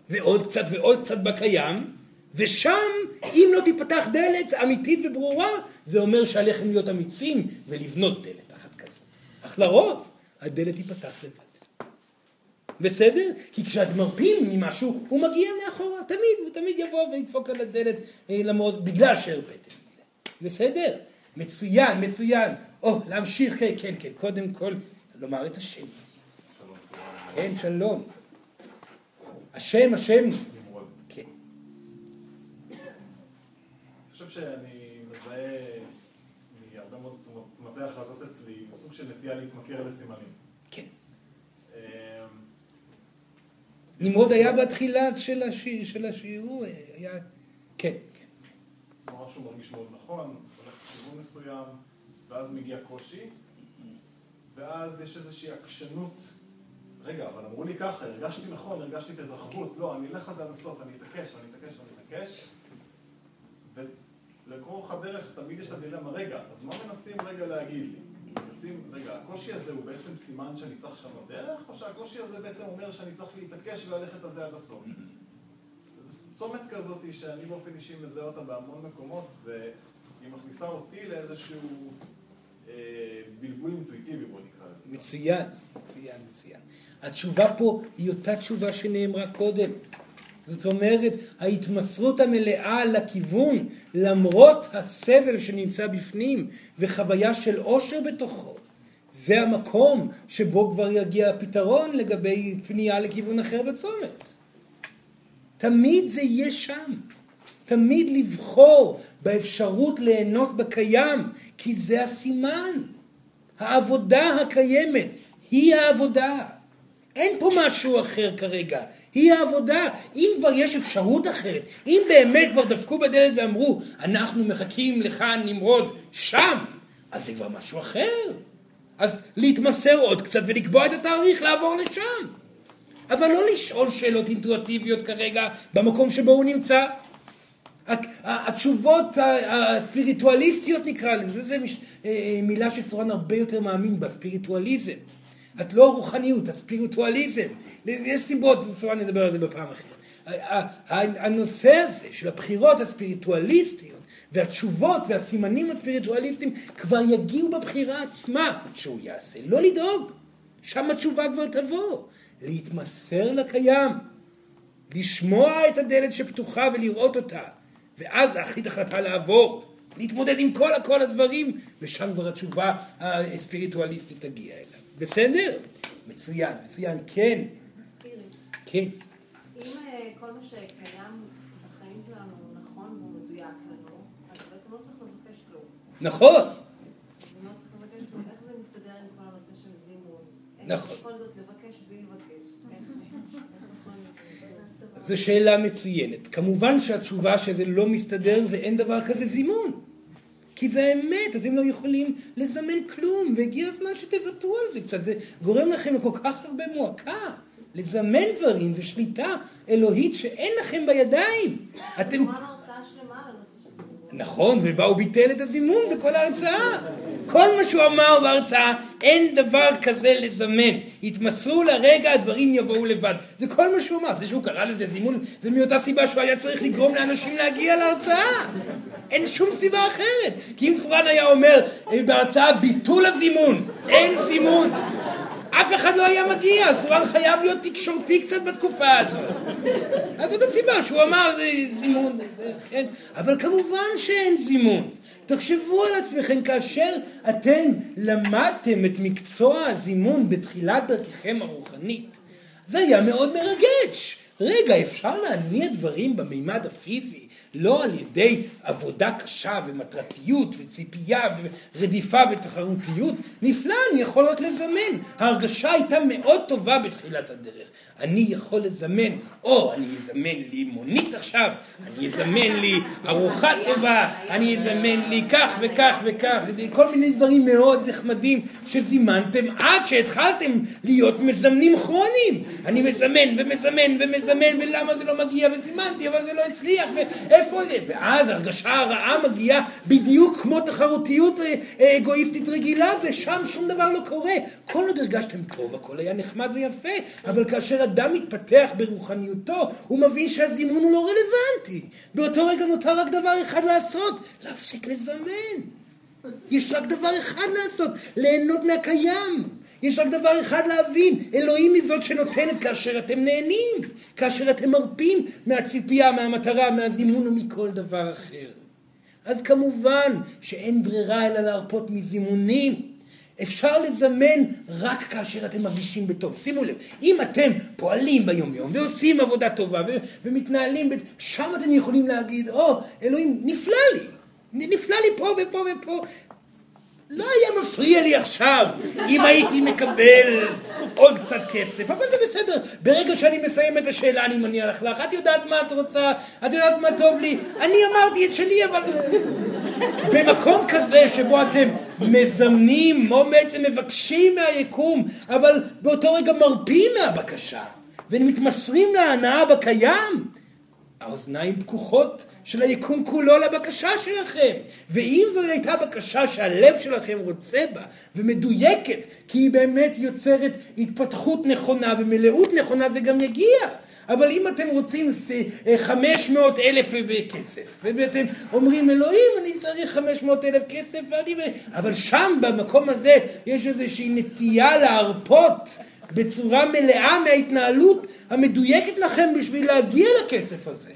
ועוד קצת ועוד קצת בקיים ושם אם לא תיפתח דלת אמיתית וברורה זה אומר שעליכם להיות אמיצים ולבנות דלת אחת כזאת. אך לרוב הדלת תיפתח לבד. בסדר? כי כשאתם מרפים ממשהו, הוא מגיע מאחורה, תמיד, הוא תמיד יבוא וידפוק על הדלת אה, למרות, בגלל שהרפאתם. בסדר? מצוין, מצוין. או, להמשיך, כן, כן, כן, קודם כל, לומר את השם. כן, שלום. השם, השם. כן. אני חושב שאני מזהה מהרבה מאוד צמתי החלטות אצלי סוג של נטייה להתמכר לסימנים. כן. אמ, נמרוד היה בתחילה של, השיעור, היה... כן, כן. משהו מרגיש מאוד נכון, הולך לכיוון מסוים, ואז מגיע קושי, ואז יש איזושהי עקשנות. רגע, אבל אמרו לי ככה, הרגשתי נכון, הרגשתי את ההתרחבות, לא, אני אלך על זה עד הסוף, אני אתעקש ואני אתעקש ואני אתעקש. ולאורך הדרך תמיד יש את הדילמה, רגע, אז מה מנסים רגע להגיד לי? מנסים, רגע, הקושי הזה הוא בעצם סימן שאני צריך לשנות דרך, או שהקושי הזה בעצם אומר שאני צריך להתעקש וללכת על זה עד הסוף? זו צומת כזאת שאני באופן אישי מזהה אותה בהמון מקומות, והיא מכניסה אותי לאיזשהו אה, בלבול אינטואיטיבי, בוא נקרא לזה. מצוין, מצוין, מצוין. התשובה פה היא אותה תשובה שנאמרה קודם. זאת אומרת, ההתמסרות המלאה לכיוון, למרות הסבל שנמצא בפנים, וחוויה של עושר בתוכו. זה המקום שבו כבר יגיע הפתרון לגבי פנייה לכיוון אחר בצומת. תמיד זה יהיה שם. תמיד לבחור באפשרות ליהנות בקיים, כי זה הסימן. העבודה הקיימת היא העבודה. אין פה משהו אחר כרגע, היא העבודה. אם כבר יש אפשרות אחרת, אם באמת כבר דפקו בדלת ואמרו, אנחנו מחכים לך נמרוד שם, אז זה כבר משהו אחר. אז להתמסר עוד קצת ולקבוע את התאריך לעבור לשם. אבל לא לשאול שאלות אינטואטיביות כרגע במקום שבו הוא נמצא. התשובות הספיריטואליסטיות נקרא לזה, זו מילה שסורן הרבה יותר מאמין בה, ספיריטואליזם. את לא רוחניות, הספיריטואליזם. יש סיבות, סורן נדבר על זה בפעם אחרת. הנושא הזה של הבחירות הספיריטואליסטיות והתשובות והסימנים הספיריטואליסטיים כבר יגיעו בבחירה עצמה שהוא יעשה. לא לדאוג, שם התשובה כבר תבוא. להתמסר לקיים, לשמוע את הדלת שפתוחה ולראות אותה, ואז להחליט החלטה לעבור, להתמודד עם כל כל הדברים, ושם כבר התשובה הספיריטואליסטית תגיע אליו. בסדר? מצוין, מצוין, כן. כן. אם אה, כל מה שקיים בחיים שלנו נכון והוא מדויק לנו, אז בעצם לא צריך לבקש כלום. נכון, לא? נכון. נכון? זו שאלה מצוינת. כמובן שהתשובה שזה לא מסתדר ואין דבר כזה זימון. כי זה האמת, אתם לא יכולים לזמן כלום, והגיע הזמן שתוותרו על זה קצת. זה גורם לכם לכל כך הרבה מועקה. לזמן דברים זה שליטה אלוהית שאין לכם בידיים. אתם... נכון, ובה הוא ביטל את הזימון בכל ההרצאה. כל מה שהוא אמר בהרצאה, אין דבר כזה לזמן. יתמסרו לרגע, הדברים יבואו לבד. זה כל מה שהוא אמר. זה שהוא קרא לזה זימון, זה מאותה סיבה שהוא היה צריך לגרום לאנשים להגיע להרצאה. אין שום סיבה אחרת. כי אם פרן היה אומר אה, בהרצאה ביטול הזימון, אין זימון. אף אחד לא היה מגיע, סורן חייב להיות תקשורתי קצת בתקופה הזאת. אז זאת הסיבה שהוא אמר זה זימון, זה- כן? אבל כמובן שאין זימון. תחשבו על עצמכם כאשר אתם למדתם את מקצוע הזימון בתחילת דרככם הרוחנית. זה היה מאוד מרגש. רגע, אפשר להניע דברים במימד הפיזי, לא על ידי עבודה קשה ומטרתיות וציפייה ורדיפה ותחרותיות. נפלא, אני יכול רק לזמן. ההרגשה הייתה מאוד טובה בתחילת הדרך. אני יכול לזמן, או אני אזמן לי מונית עכשיו, אני אזמן לי ארוחה טובה, אני אזמן לי כך וכך וכך, כל מיני דברים מאוד נחמדים שזימנתם עד שהתחלתם להיות מזמנים כרוניים. אני מזמן ומזמן ומזמן, ולמה זה לא מגיע, וזימנתי, אבל זה לא הצליח, ואיפה זה? ואז הרגשה הרעה מגיעה בדיוק כמו תחרותיות אה, אה, אגואיסטית רגילה, ושם שום דבר לא קורה. כל עוד הרגשתם טוב, הכל היה נחמד ויפה, אבל כאשר אדם מתפתח ברוחניותו, הוא מבין שהזימון הוא לא רלוונטי. באותו רגע נותר רק דבר אחד לעשות, להפסיק לזמן. יש רק דבר אחד לעשות, ליהנות מהקיים. יש רק דבר אחד להבין, אלוהים היא זאת שנותנת כאשר אתם נהנים, כאשר אתם מרפים מהציפייה, מהמטרה, מהזימון ומכל דבר אחר. אז כמובן שאין ברירה אלא להרפות מזימונים. אפשר לזמן רק כאשר אתם מרגישים בטוב. שימו לב, אם אתם פועלים ביומיום ועושים עבודה טובה ו- ומתנהלים, ב- שם אתם יכולים להגיד, או, oh, אלוהים, נפלא לי, נפלא לי פה ופה ופה. לא היה מפריע לי עכשיו אם הייתי מקבל עוד קצת כסף, אבל זה בסדר. ברגע שאני מסיים את השאלה אני מניח לך. את יודעת מה את רוצה, את יודעת מה טוב לי. אני אמרתי את שלי, אבל... במקום כזה שבו אתם מזמנים, או בעצם מבקשים מהיקום, אבל באותו רגע מרפים מהבקשה, ומתמסרים להנאה בקיים, האוזניים פקוחות של היקום כולו לבקשה שלכם. ואם זו הייתה בקשה שהלב שלכם רוצה בה, ומדויקת, כי היא באמת יוצרת התפתחות נכונה ומלאות נכונה, זה גם יגיע. אבל אם אתם רוצים 500 אלף כסף, ואתם אומרים, אלוהים, אני צריך 500 אלף כסף, ואני... אבל שם, במקום הזה, יש איזושהי נטייה להרפות בצורה מלאה מההתנהלות המדויקת לכם בשביל להגיע לכסף הזה.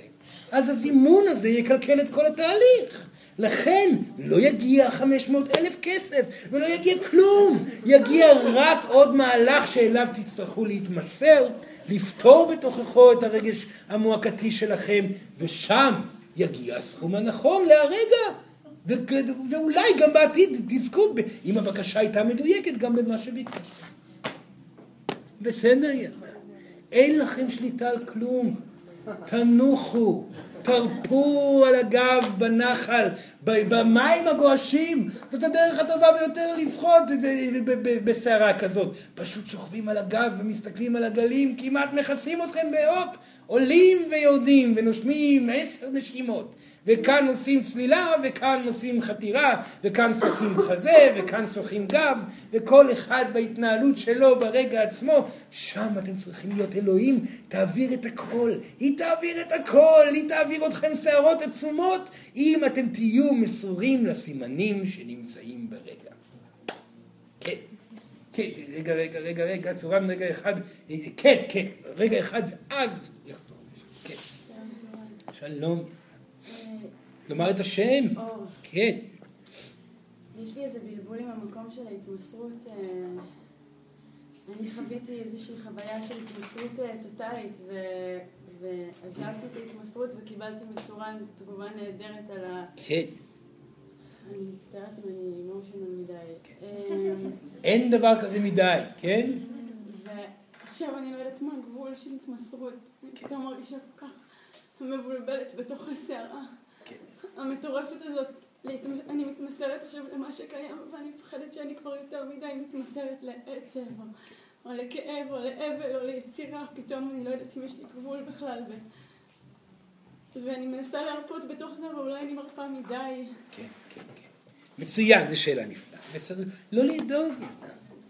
אז הזימון הזה יקלקל את כל התהליך. לכן לא יגיע 500 אלף כסף ולא יגיע כלום. יגיע רק עוד מהלך שאליו תצטרכו להתמסר, לפתור בתוככו את הרגש המועקתי שלכם, ושם יגיע הסכום הנכון להרגע. ואולי גם בעתיד תזכו, אם הבקשה הייתה מדויקת, גם במה שביקשתם. בסדר. אין לכם שליטה על כלום. תנוחו, תרפו על הגב בנחל, במים הגועשים. זאת הדרך הטובה ביותר לשחות בסערה כזאת. פשוט שוכבים על הגב ומסתכלים על הגלים, כמעט מכסים אתכם בהופ, עולים ויורדים ונושמים עשר נשימות. וכאן עושים צלילה, וכאן עושים חתירה, וכאן שוחים חזה, וכאן שוחים גב, וכל אחד בהתנהלות שלו ברגע עצמו, שם אתם צריכים להיות אלוהים, תעביר את הכל, היא תעביר את הכל, היא תעביר אתכם שערות עצומות, אם אתם תהיו מסורים לסימנים שנמצאים ברגע. כן. כן, רגע, רגע, רגע, רגע, סורן רגע אחד, כן, כן, רגע אחד, ואז יחזור. כן. שלום. לומר את השם. כן. יש לי איזה בלבול עם המקום של ההתמסרות. אה, אני חוויתי איזושהי חוויה של התמסרות אה, טוטאלית, ועזבתי את ההתמסרות וקיבלתי מסורן תגובה נהדרת על ה... כן. אני מצטערת אם אני אמושיונל מדי. כן. אה, אין דבר כזה מדי, כן? ועכשיו אני לא יודעת מה הגבול של התמסרות. אני פתאום מרגישה כל כך מבולבלת בתוך הסערה. המטורפת הזאת, אני מתמסרת עכשיו למה שקיים, ואני מפחדת שאני כבר יותר מדי מתמסרת לעצב, או, או לכאב, או לאבל, או ליצירה, פתאום אני לא יודעת אם יש לי גבול בכלל, ו... ואני מנסה להרפות בתוך זה, אבל אולי אני מרפה מדי. כן, כן, כן. מצוין, זו שאלה נפלאה. בסדר, לא לדאוג,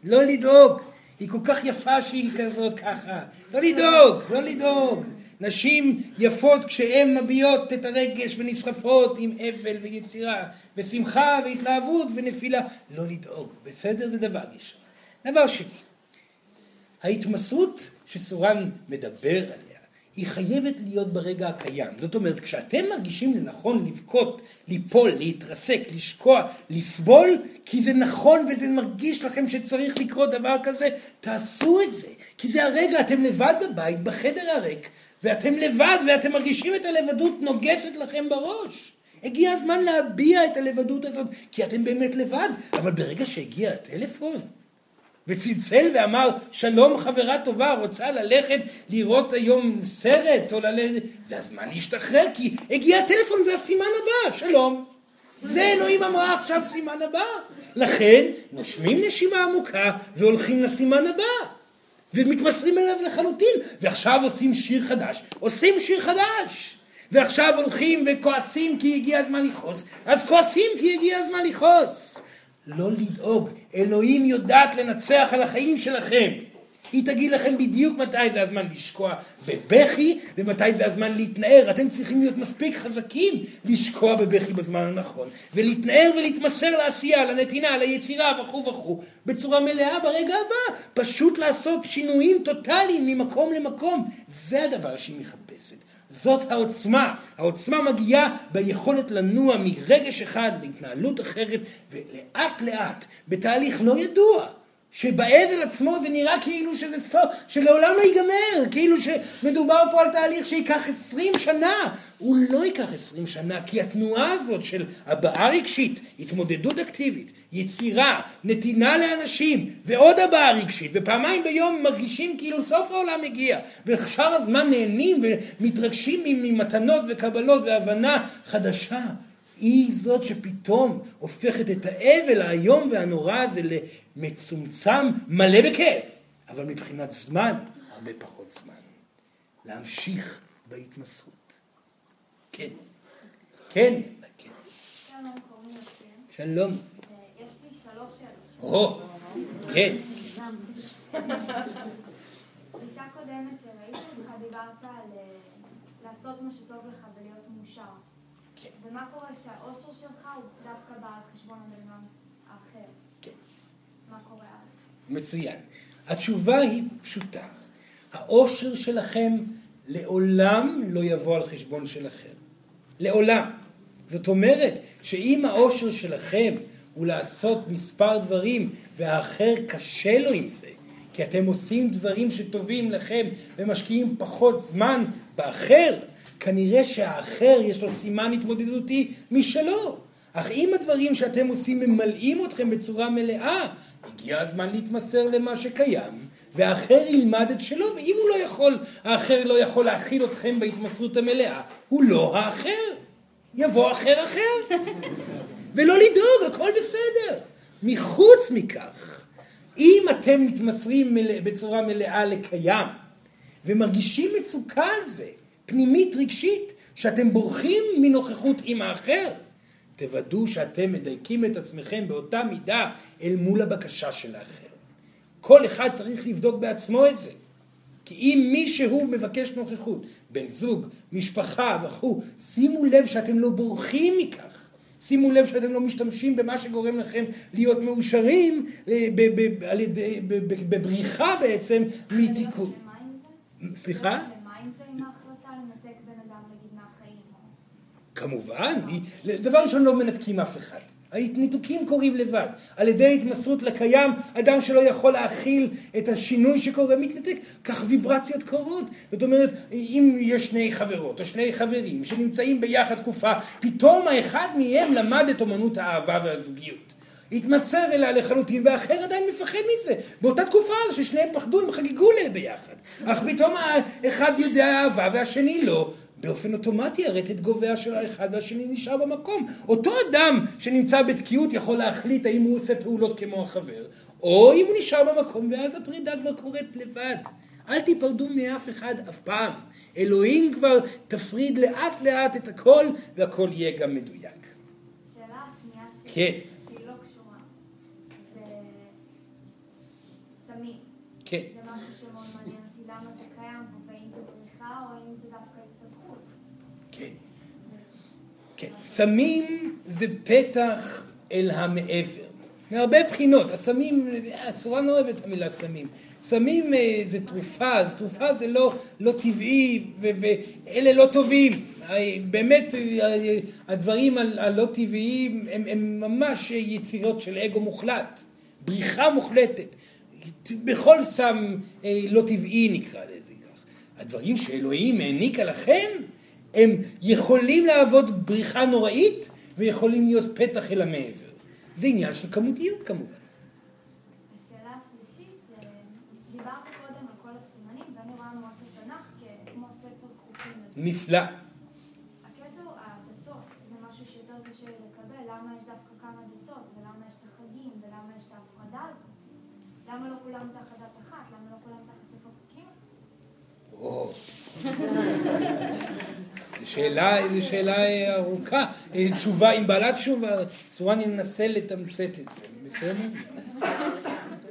לא לדאוג. היא כל כך יפה שהיא כזאת ככה. לא לדאוג, לא לדאוג. נשים יפות כשהן מביעות את הרגש ונסחפות עם אבל ויצירה ושמחה והתלהבות ונפילה. לא לדאוג, בסדר? זה דבר ראשון. דבר שני, ההתמסרות שסורן מדבר עליה היא חייבת להיות ברגע הקיים. זאת אומרת, כשאתם מרגישים לנכון לבכות, ליפול, להתרסק, לשקוע, לסבול, כי זה נכון וזה מרגיש לכם שצריך לקרות דבר כזה, תעשו את זה. כי זה הרגע, אתם לבד בבית, בחדר הריק, ואתם לבד ואתם מרגישים את הלבדות נוגסת לכם בראש. הגיע הזמן להביע את הלבדות הזאת, כי אתם באמת לבד. אבל ברגע שהגיע הטלפון, וצלצל ואמר, שלום חברה טובה, רוצה ללכת לראות היום סרט, או ללכת... זה הזמן להשתחרר, כי הגיע הטלפון, זה הסימן הבא, שלום. זה אלוהים אמרה עכשיו סימן הבא. לכן, נושמים נשימה עמוקה והולכים לסימן הבא. ומתמסרים אליו לחלוטין. ועכשיו עושים שיר חדש. עושים שיר חדש. ועכשיו הולכים וכועסים כי הגיע הזמן לכעוס. אז כועסים כי הגיע הזמן לכעוס. לא לדאוג, אלוהים יודעת לנצח על החיים שלכם. היא תגיד לכם בדיוק מתי זה הזמן לשקוע בבכי ומתי זה הזמן להתנער. אתם צריכים להיות מספיק חזקים לשקוע בבכי בזמן הנכון, ולהתנער ולהתמסר לעשייה, לנתינה, ליצירה וכו' וכו', בצורה מלאה ברגע הבא. פשוט לעשות שינויים טוטאליים ממקום למקום. זה הדבר שהיא מחפשת. זאת העוצמה. העוצמה מגיעה ביכולת לנוע מרגש אחד להתנהלות אחרת, ולאט לאט, בתהליך לא ידוע. שבאבל עצמו זה נראה כאילו שזה סוף, שלעולם לא ייגמר, כאילו שמדובר פה על תהליך שייקח עשרים שנה. הוא לא ייקח עשרים שנה, כי התנועה הזאת של הבעה רגשית, התמודדות אקטיבית, יצירה, נתינה לאנשים, ועוד הבעה רגשית, ופעמיים ביום מרגישים כאילו סוף העולם הגיע, ושאר הזמן נהנים ומתרגשים ממתנות וקבלות והבנה חדשה. היא זאת שפתאום הופכת את האבל האיום והנורא הזה מצומצם, מלא בכאב, אבל מבחינת זמן, הרבה פחות זמן. להמשיך בהתמסרות. כן. כן, כן. שלום. שלום. יש לי שלוש שאלות. כן. פגישה קודמת שראיתי אותך דיברת על אה, לעשות מה שטוב לך. כן. ומה קורה שהאושר שלך הוא דווקא בא על חשבון הבן אדם האחר? כן. מה קורה אז? מצוין. התשובה היא פשוטה. האושר שלכם לעולם לא יבוא על חשבון של אחר. לעולם. זאת אומרת שאם האושר שלכם הוא לעשות מספר דברים והאחר קשה לו עם זה, כי אתם עושים דברים שטובים לכם ומשקיעים פחות זמן באחר, כנראה שהאחר יש לו סימן התמודדותי משלו. אך אם הדברים שאתם עושים ממלאים אתכם בצורה מלאה, הגיע הזמן להתמסר למה שקיים, והאחר ילמד את שלו, ואם הוא לא יכול, האחר לא יכול להכיל אתכם בהתמסרות המלאה, הוא לא האחר. יבוא אחר אחר. ולא לדאוג, הכל בסדר. מחוץ מכך, אם אתם מתמסרים מלא, בצורה מלאה לקיים, ומרגישים מצוקה על זה, פנימית רגשית, שאתם בורחים מנוכחות עם האחר, תוודאו שאתם מדייקים את עצמכם באותה מידה אל מול הבקשה של האחר. כל אחד צריך לבדוק בעצמו את זה. כי אם מישהו מבקש נוכחות, בן זוג, משפחה וכו', שימו לב שאתם לא בורחים מכך. שימו לב שאתם לא משתמשים במה שגורם לכם להיות מאושרים אה, בבריחה בעצם מתיקון. סליחה? כמובן, דבר ראשון לא מנתקים אף אחד. הניתוקים קורים לבד. על ידי התמסרות לקיים, אדם שלא יכול להכיל את השינוי שקורה מתנתק, כך ויברציות קורות. זאת אומרת, אם יש שני חברות או שני חברים שנמצאים ביחד תקופה, פתאום האחד מהם למד את אומנות האהבה והזוגיות. התמסר אליה לחלוטין, והאחר עדיין מפחד מזה. באותה תקופה ששניהם פחדו, הם חגגו להם ביחד. אך פתאום האחד יודע אהבה והשני לא, באופן אוטומטי הרטט גובע של האחד והשני נשאר במקום. אותו אדם שנמצא בתקיעות יכול להחליט האם הוא עושה פעולות כמו החבר, או אם הוא נשאר במקום ואז הפרידה כבר קורית לבד. אל תיפרדו מאף אחד אף פעם. אלוהים כבר תפריד לאט לאט את הכל והכל יהיה גם מדויק. שאלה השנייה שלי, כן. כן. סמים זה פתח אל המעבר. מהרבה בחינות. הסמים, הצורה לא אוהבת את המילה סמים. סמים אה, זה תרופה, זה תרופה זה לא, לא טבעי, ואלה לא טובים. אה, באמת אה, הדברים הלא טבעיים הם, הם ממש יצירות של אגו מוחלט. בריחה מוחלטת. בכל סם לא טבעי נקרא לזה כך. הדברים שאלוהים העניקה לכם הם יכולים לעבוד בריחה נוראית ויכולים להיות פתח אל המעבר. זה עניין של כמותיות כמובן. השאלה השלישית זה, דיברת קודם על כל הסימנים, ואני רואה מאוד את התנ"ך כמו ספר חוקים. נפלא. למה לא כולם תחת דת אחת? למה לא כולם תחת ספר חוקים? שאלה, זו שאלה ארוכה, אה, תשובה עם בעלת תשובה, צורה אני מנסה לתמצת את זה, בסדר?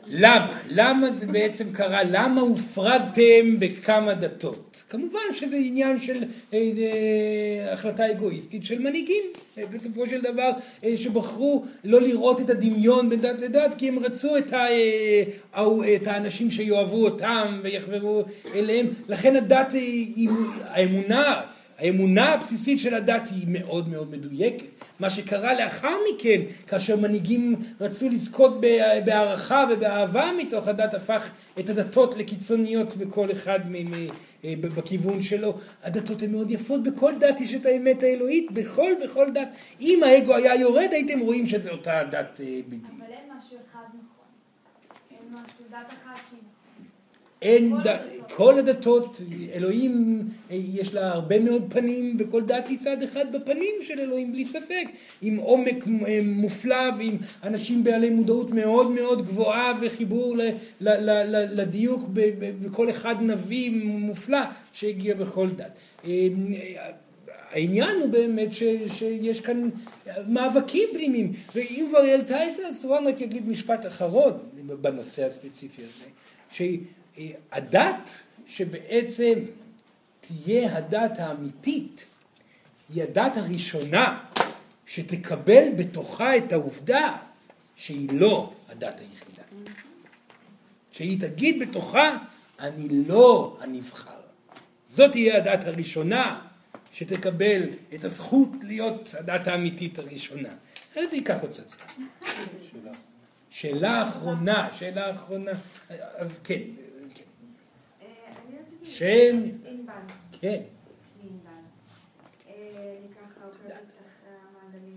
למה? למה זה בעצם קרה? למה הופרדתם בכמה דתות? כמובן שזה עניין של אה, אה, החלטה אגואיסטית של מנהיגים, אה, בסופו של דבר, אה, שבחרו לא לראות את הדמיון בין דת לדת, כי הם רצו את, ה, אה, אה, את האנשים שיאהבו אותם ויחברו אליהם, לכן הדת, אה, היא, האמונה, האמונה הבסיסית של הדת היא מאוד מאוד מדויקת. מה שקרה לאחר מכן, כאשר מנהיגים רצו לזכות בהערכה ובאהבה מתוך הדת, הפך את הדתות לקיצוניות בכל אחד אה, בכיוון שלו. הדתות הן מאוד יפות, בכל דת יש את האמת האלוהית, בכל, בכל דת. אם האגו היה יורד, הייתם רואים שזו אותה דת אה, בדיוק. אבל אין משהו אחד נכון. אין משהו, דת אחת שהיא נכון. אין כל ד... הדתות. כל הדתות, אלוהים יש לה הרבה מאוד פנים, וכל דת היא צד אחד בפנים של אלוהים בלי ספק, עם עומק אה, מופלא ועם אנשים בעלי מודעות מאוד מאוד גבוהה וחיבור ל... ל... ל... ל... לדיוק. בכל אחד נביא מופלא שהגיע בכל דת. אה, העניין הוא באמת ש, שיש כאן מאבקים פנימיים, ואם כבר העלתה את זה, אז סורן רק יגיד משפט אחרון בנושא הספציפי הזה, שהדת שבעצם תהיה הדת האמיתית, היא הדת הראשונה שתקבל בתוכה את העובדה שהיא לא הדת היחידה. שהיא תגיד בתוכה, אני לא הנבחר. זאת תהיה הדת הראשונה שתקבל את הזכות להיות הדת האמיתית הראשונה. אז זה ייקח עוד קצת זמן. שאלה אחרונה, שאלה אחרונה. אז כן, כן. אני רציתי... שם, ענבל. כן. שמי ענבל. אה, אני ככה עוקבת אחרי המעגלים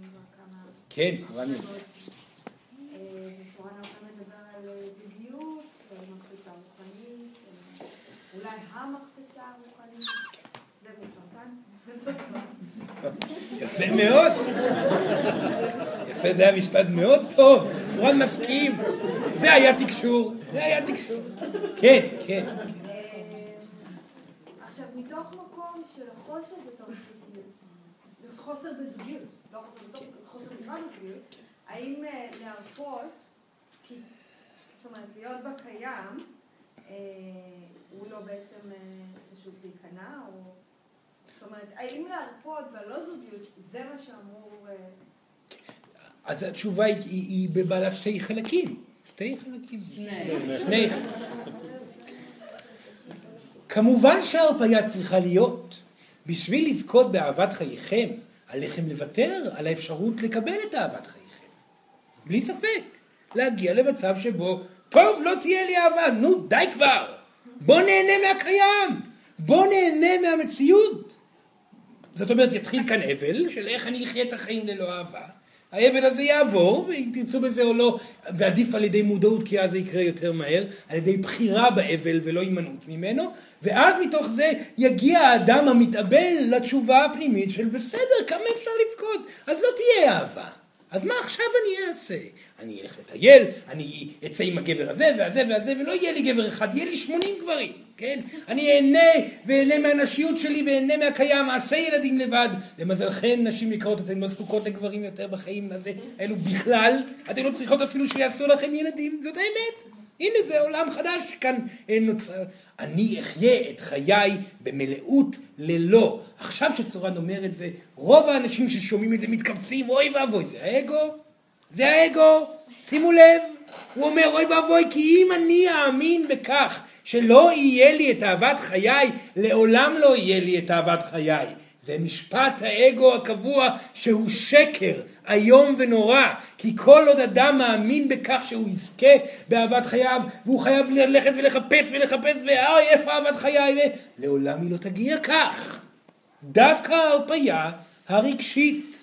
כבר כמה... כן, סורן. מסרטן. יפה מאוד. יפה, זה היה משפט מאוד טוב. סורן מסכים. זה היה תקשור. זה היה תקשור. כן, כן. מתוך מקום של חוסר בתורשתיות, חוסר בזוגיות, לא חוסר בתורשתיות, חוסר בכלל בזוגיות, האם אה, להרפות, כי, זאת אומרת, להיות בקיים, אה, הוא לא בעצם אה, פשוט להיכנע, או... זאת אומרת, האם להרפות והלא זוגיות, זה מה שאמור... אז התשובה היא, היא, היא בבעלת שתי חלקים. שתי חלקים. שני חלקים. כמובן שההרפאיה צריכה להיות. בשביל לזכות באהבת חייכם, עליכם לוותר על האפשרות לקבל את אהבת חייכם. בלי ספק. להגיע למצב שבו, טוב, לא תהיה לי אהבה, נו, די כבר. בוא נהנה מהקיים. בוא נהנה מהמציאות. זאת אומרת, יתחיל כאן אבל של איך אני אחיה את החיים ללא אהבה. האבל הזה יעבור, ואם תרצו בזה או לא, ועדיף על ידי מודעות, כי אז זה יקרה יותר מהר, על ידי בחירה באבל ולא הימנעות ממנו, ואז מתוך זה יגיע האדם המתאבל לתשובה הפנימית של בסדר, כמה אפשר לבכות? אז לא תהיה אהבה. אז מה עכשיו אני אעשה? אני אלך לטייל, אני אצא עם הגבר הזה והזה והזה, ולא יהיה לי גבר אחד, יהיה לי 80 גברים, כן? אני אהנה ואהנה מהנשיות שלי ואהנה מהקיים, אעשה ילדים לבד. למזלכן, נשים יקרות, אתן לא זקוקות לגברים יותר בחיים הזה, האלו בכלל. אתן לא צריכות אפילו שיעשו לכם ילדים, זאת האמת. הנה זה עולם חדש שכאן נוצר. אני אחיה את חיי במלאות ללא. עכשיו שסורן אומר את זה, רוב האנשים ששומעים את זה מתכווצים, אוי ואבוי, זה האגו? זה האגו? שימו לב, הוא אומר אוי ואבוי כי אם אני אאמין בכך שלא יהיה לי את אהבת חיי, לעולם לא יהיה לי את אהבת חיי. זה משפט האגו הקבוע שהוא שקר, איום ונורא, כי כל עוד אדם מאמין בכך שהוא יזכה באהבת חייו, והוא חייב ללכת ולחפש ולחפש, ואוי איפה אהבת חיי, ו... לעולם היא לא תגיע כך. דווקא ההרפאיה הרגשית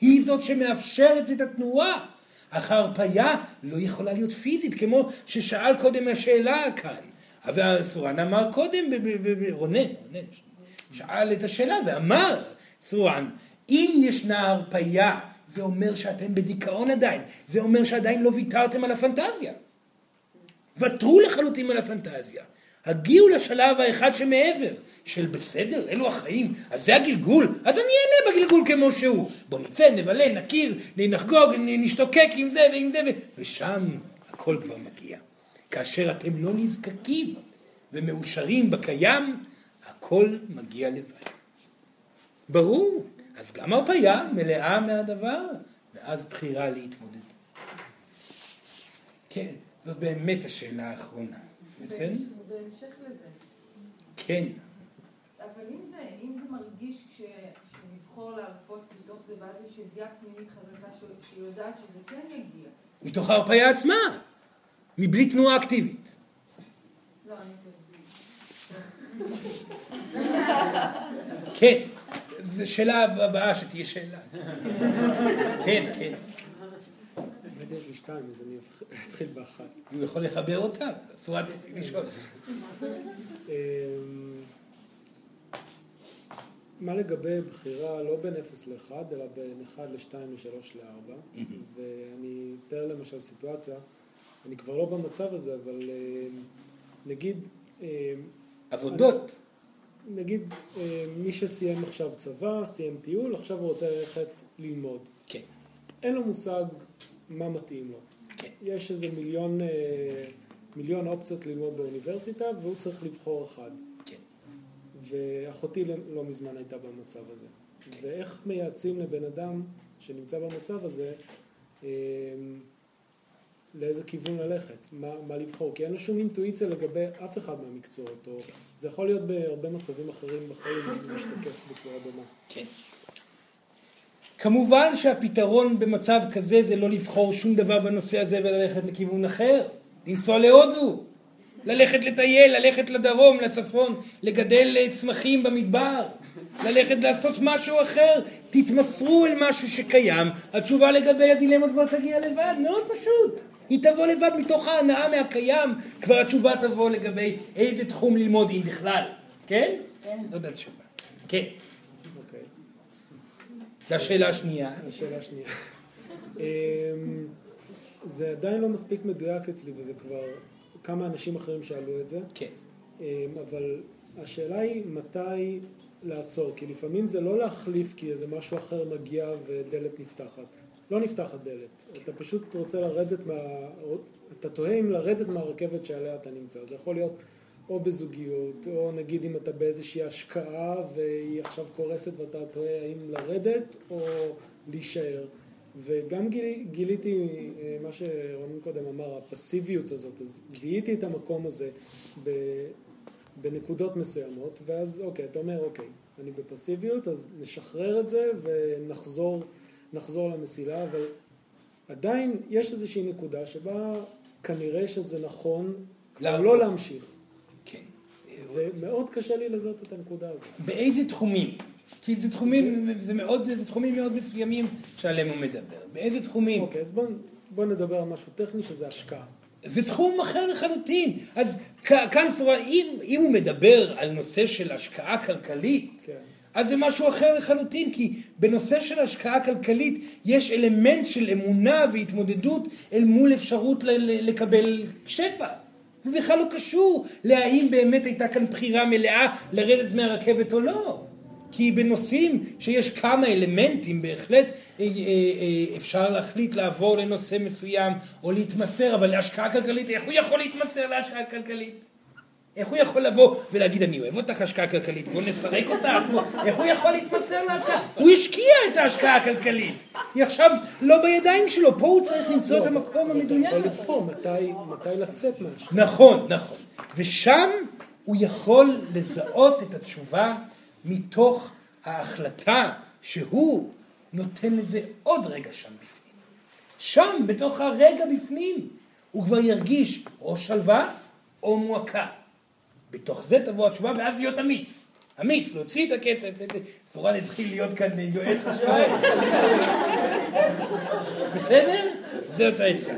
היא זאת שמאפשרת את התנועה. אך ההרפאיה לא יכולה להיות פיזית, כמו ששאל קודם השאלה כאן. והסורן אמר קודם, רונן, רונן, שאל את השאלה ואמר, סורן, אם ישנה הרפאיה, זה אומר שאתם בדיכאון עדיין, זה אומר שעדיין לא ויתרתם על הפנטזיה. ותרו לחלוטין על הפנטזיה. הגיעו לשלב האחד שמעבר, של בסדר, אלו החיים, אז זה הגלגול, אז אני אהנה בגלגול כמו שהוא. בוא נצא, נבלה, נכיר, נחגוג, נשתוקק עם זה ועם זה, ו... ושם הכל כבר מגיע. כאשר אתם לא נזקקים ומאושרים בקיים, הכל מגיע לבד. ברור. אז גם הרפאיה מלאה מהדבר, ואז בחירה להתמודד. כן, זאת באמת השאלה האחרונה. בסדר? בהמשך לזה. כן. אבל אם זה, אם זה מרגיש כש- שנבחור להרפות מתוך זה, ואז יש ידיעה פנימית חזקה ש- שהיא יודעת שזה כן יגיע. מתוך ההרפאיה עצמה, מבלי תנועה אקטיבית. לא, אני כן, זו שאלה הבאה שתהיה שאלה. כן, כן. באמת יש לי שתיים, אז אני אתח- אתחיל באחת. הוא יכול לחבר אותם, אסור לשאול. אמ, מה לגבי בחירה לא בין 0 ל-1, אלא בין 1 ל-2 ל-3 ל-4, ואני אתאר למשל סיטואציה, אני כבר לא במצב הזה, אבל אמ, נגיד... אמ, עבודות. נגיד אמ, מי שסיים עכשיו צבא, סיים טיול, עכשיו הוא רוצה ללכת ללמוד. כן. אין לו מושג מה מתאים לו. כן. יש איזה מיליון, אה, מיליון אופציות ללמוד באוניברסיטה, והוא צריך לבחור אחד. כן. ואחותי לא- לא מזמן הייתה במצב הזה. ואיך מייעצים לבן אדם שנמצא במצב הזה, אה, לאיזה כיוון ללכת, מה, מה לבחור, כי אין לו שום אינטואיציה לגבי אף אחד מהמקצועות, או זה יכול להיות בהרבה מצבים אחרים בחיים, זה משתקף בצורה דומה. כן. כמובן שהפתרון במצב כזה זה לא לבחור שום דבר בנושא הזה וללכת לכיוון אחר. לנסוע להודו, ללכת לטייל, ללכת לדרום, לצפון, לגדל צמחים במדבר, ללכת לעשות משהו אחר. תתמסרו אל משהו שקיים, התשובה לגבי הדילמות כבר תגיע לבד, מאוד פשוט. היא תבוא לבד מתוך ההנאה מהקיים, כבר התשובה תבוא לגבי איזה תחום ללמוד, אם בכלל. כן? כן. זאת התשובה. כן. אוקיי. והשאלה השנייה? השאלה השנייה. אמ, זה עדיין לא מספיק מדויק אצלי, וזה כבר כמה אנשים אחרים שאלו את זה. כן. אמ, אבל השאלה היא מתי לעצור, כי לפעמים זה לא להחליף כי איזה משהו אחר מגיע ודלת נפתחת. לא נפתחת דלת, אתה פשוט רוצה לרדת מה... אתה תוהה אם לרדת מהרכבת שעליה אתה נמצא. זה יכול להיות או בזוגיות, או נגיד אם אתה באיזושהי השקעה והיא עכשיו קורסת ואתה תוהה האם לרדת או להישאר. וגם גילי, גיליתי אה, מה שרונן קודם אמר, הפסיביות הזאת, אז זיהיתי את המקום הזה ב, בנקודות מסוימות, ואז אוקיי, אתה אומר אוקיי, אני בפסיביות, אז נשחרר את זה ונחזור נחזור למסילה, אבל עדיין יש איזושהי נקודה שבה כנראה שזה נכון כבר לא להמשיך. כן. ומאוד קשה לי לזהות את הנקודה הזאת. באיזה תחומים? כי זה תחומים, זה מאוד, זה תחומים מאוד מסוימים שעליהם הוא מדבר. באיזה תחומים? אוקיי, אז בואו בוא נדבר על משהו טכני שזה השקעה. זה תחום אחר לחלוטין. אז כאן אם, אם הוא מדבר על נושא של השקעה כלכלית, כן. אז זה משהו אחר לחלוטין, כי בנושא של השקעה כלכלית יש אלמנט של אמונה והתמודדות אל מול אפשרות לקבל שפע. זה בכלל לא קשור להאם באמת הייתה כאן בחירה מלאה לרדת מהרכבת או לא. כי בנושאים שיש כמה אלמנטים בהחלט אה, אה, אה, אפשר להחליט לעבור לנושא מסוים או להתמסר, אבל להשקעה כלכלית, איך הוא יכול להתמסר להשקעה כלכלית? איך הוא יכול לבוא ולהגיד אני אוהב אותך השקעה כלכלית, בוא נסרק אותך. איך הוא יכול להתמסר להשקעה? הוא השקיע את ההשקעה הכלכלית, היא עכשיו לא בידיים שלו, פה הוא צריך למצוא את המקום המדויק. אתה יכול לבחור מתי לצאת מהשקעה. נכון, נכון. ושם הוא יכול לזהות את התשובה מתוך ההחלטה שהוא נותן לזה עוד רגע שם בפנים. שם, בתוך הרגע בפנים, הוא כבר ירגיש או שלווה או מועקה. בתוך זה תבוא התשובה, ואז להיות אמיץ. אמיץ, להוציא את הכסף. סורן התחיל להיות כאן יועץ השואל. בסדר? זאת העצה.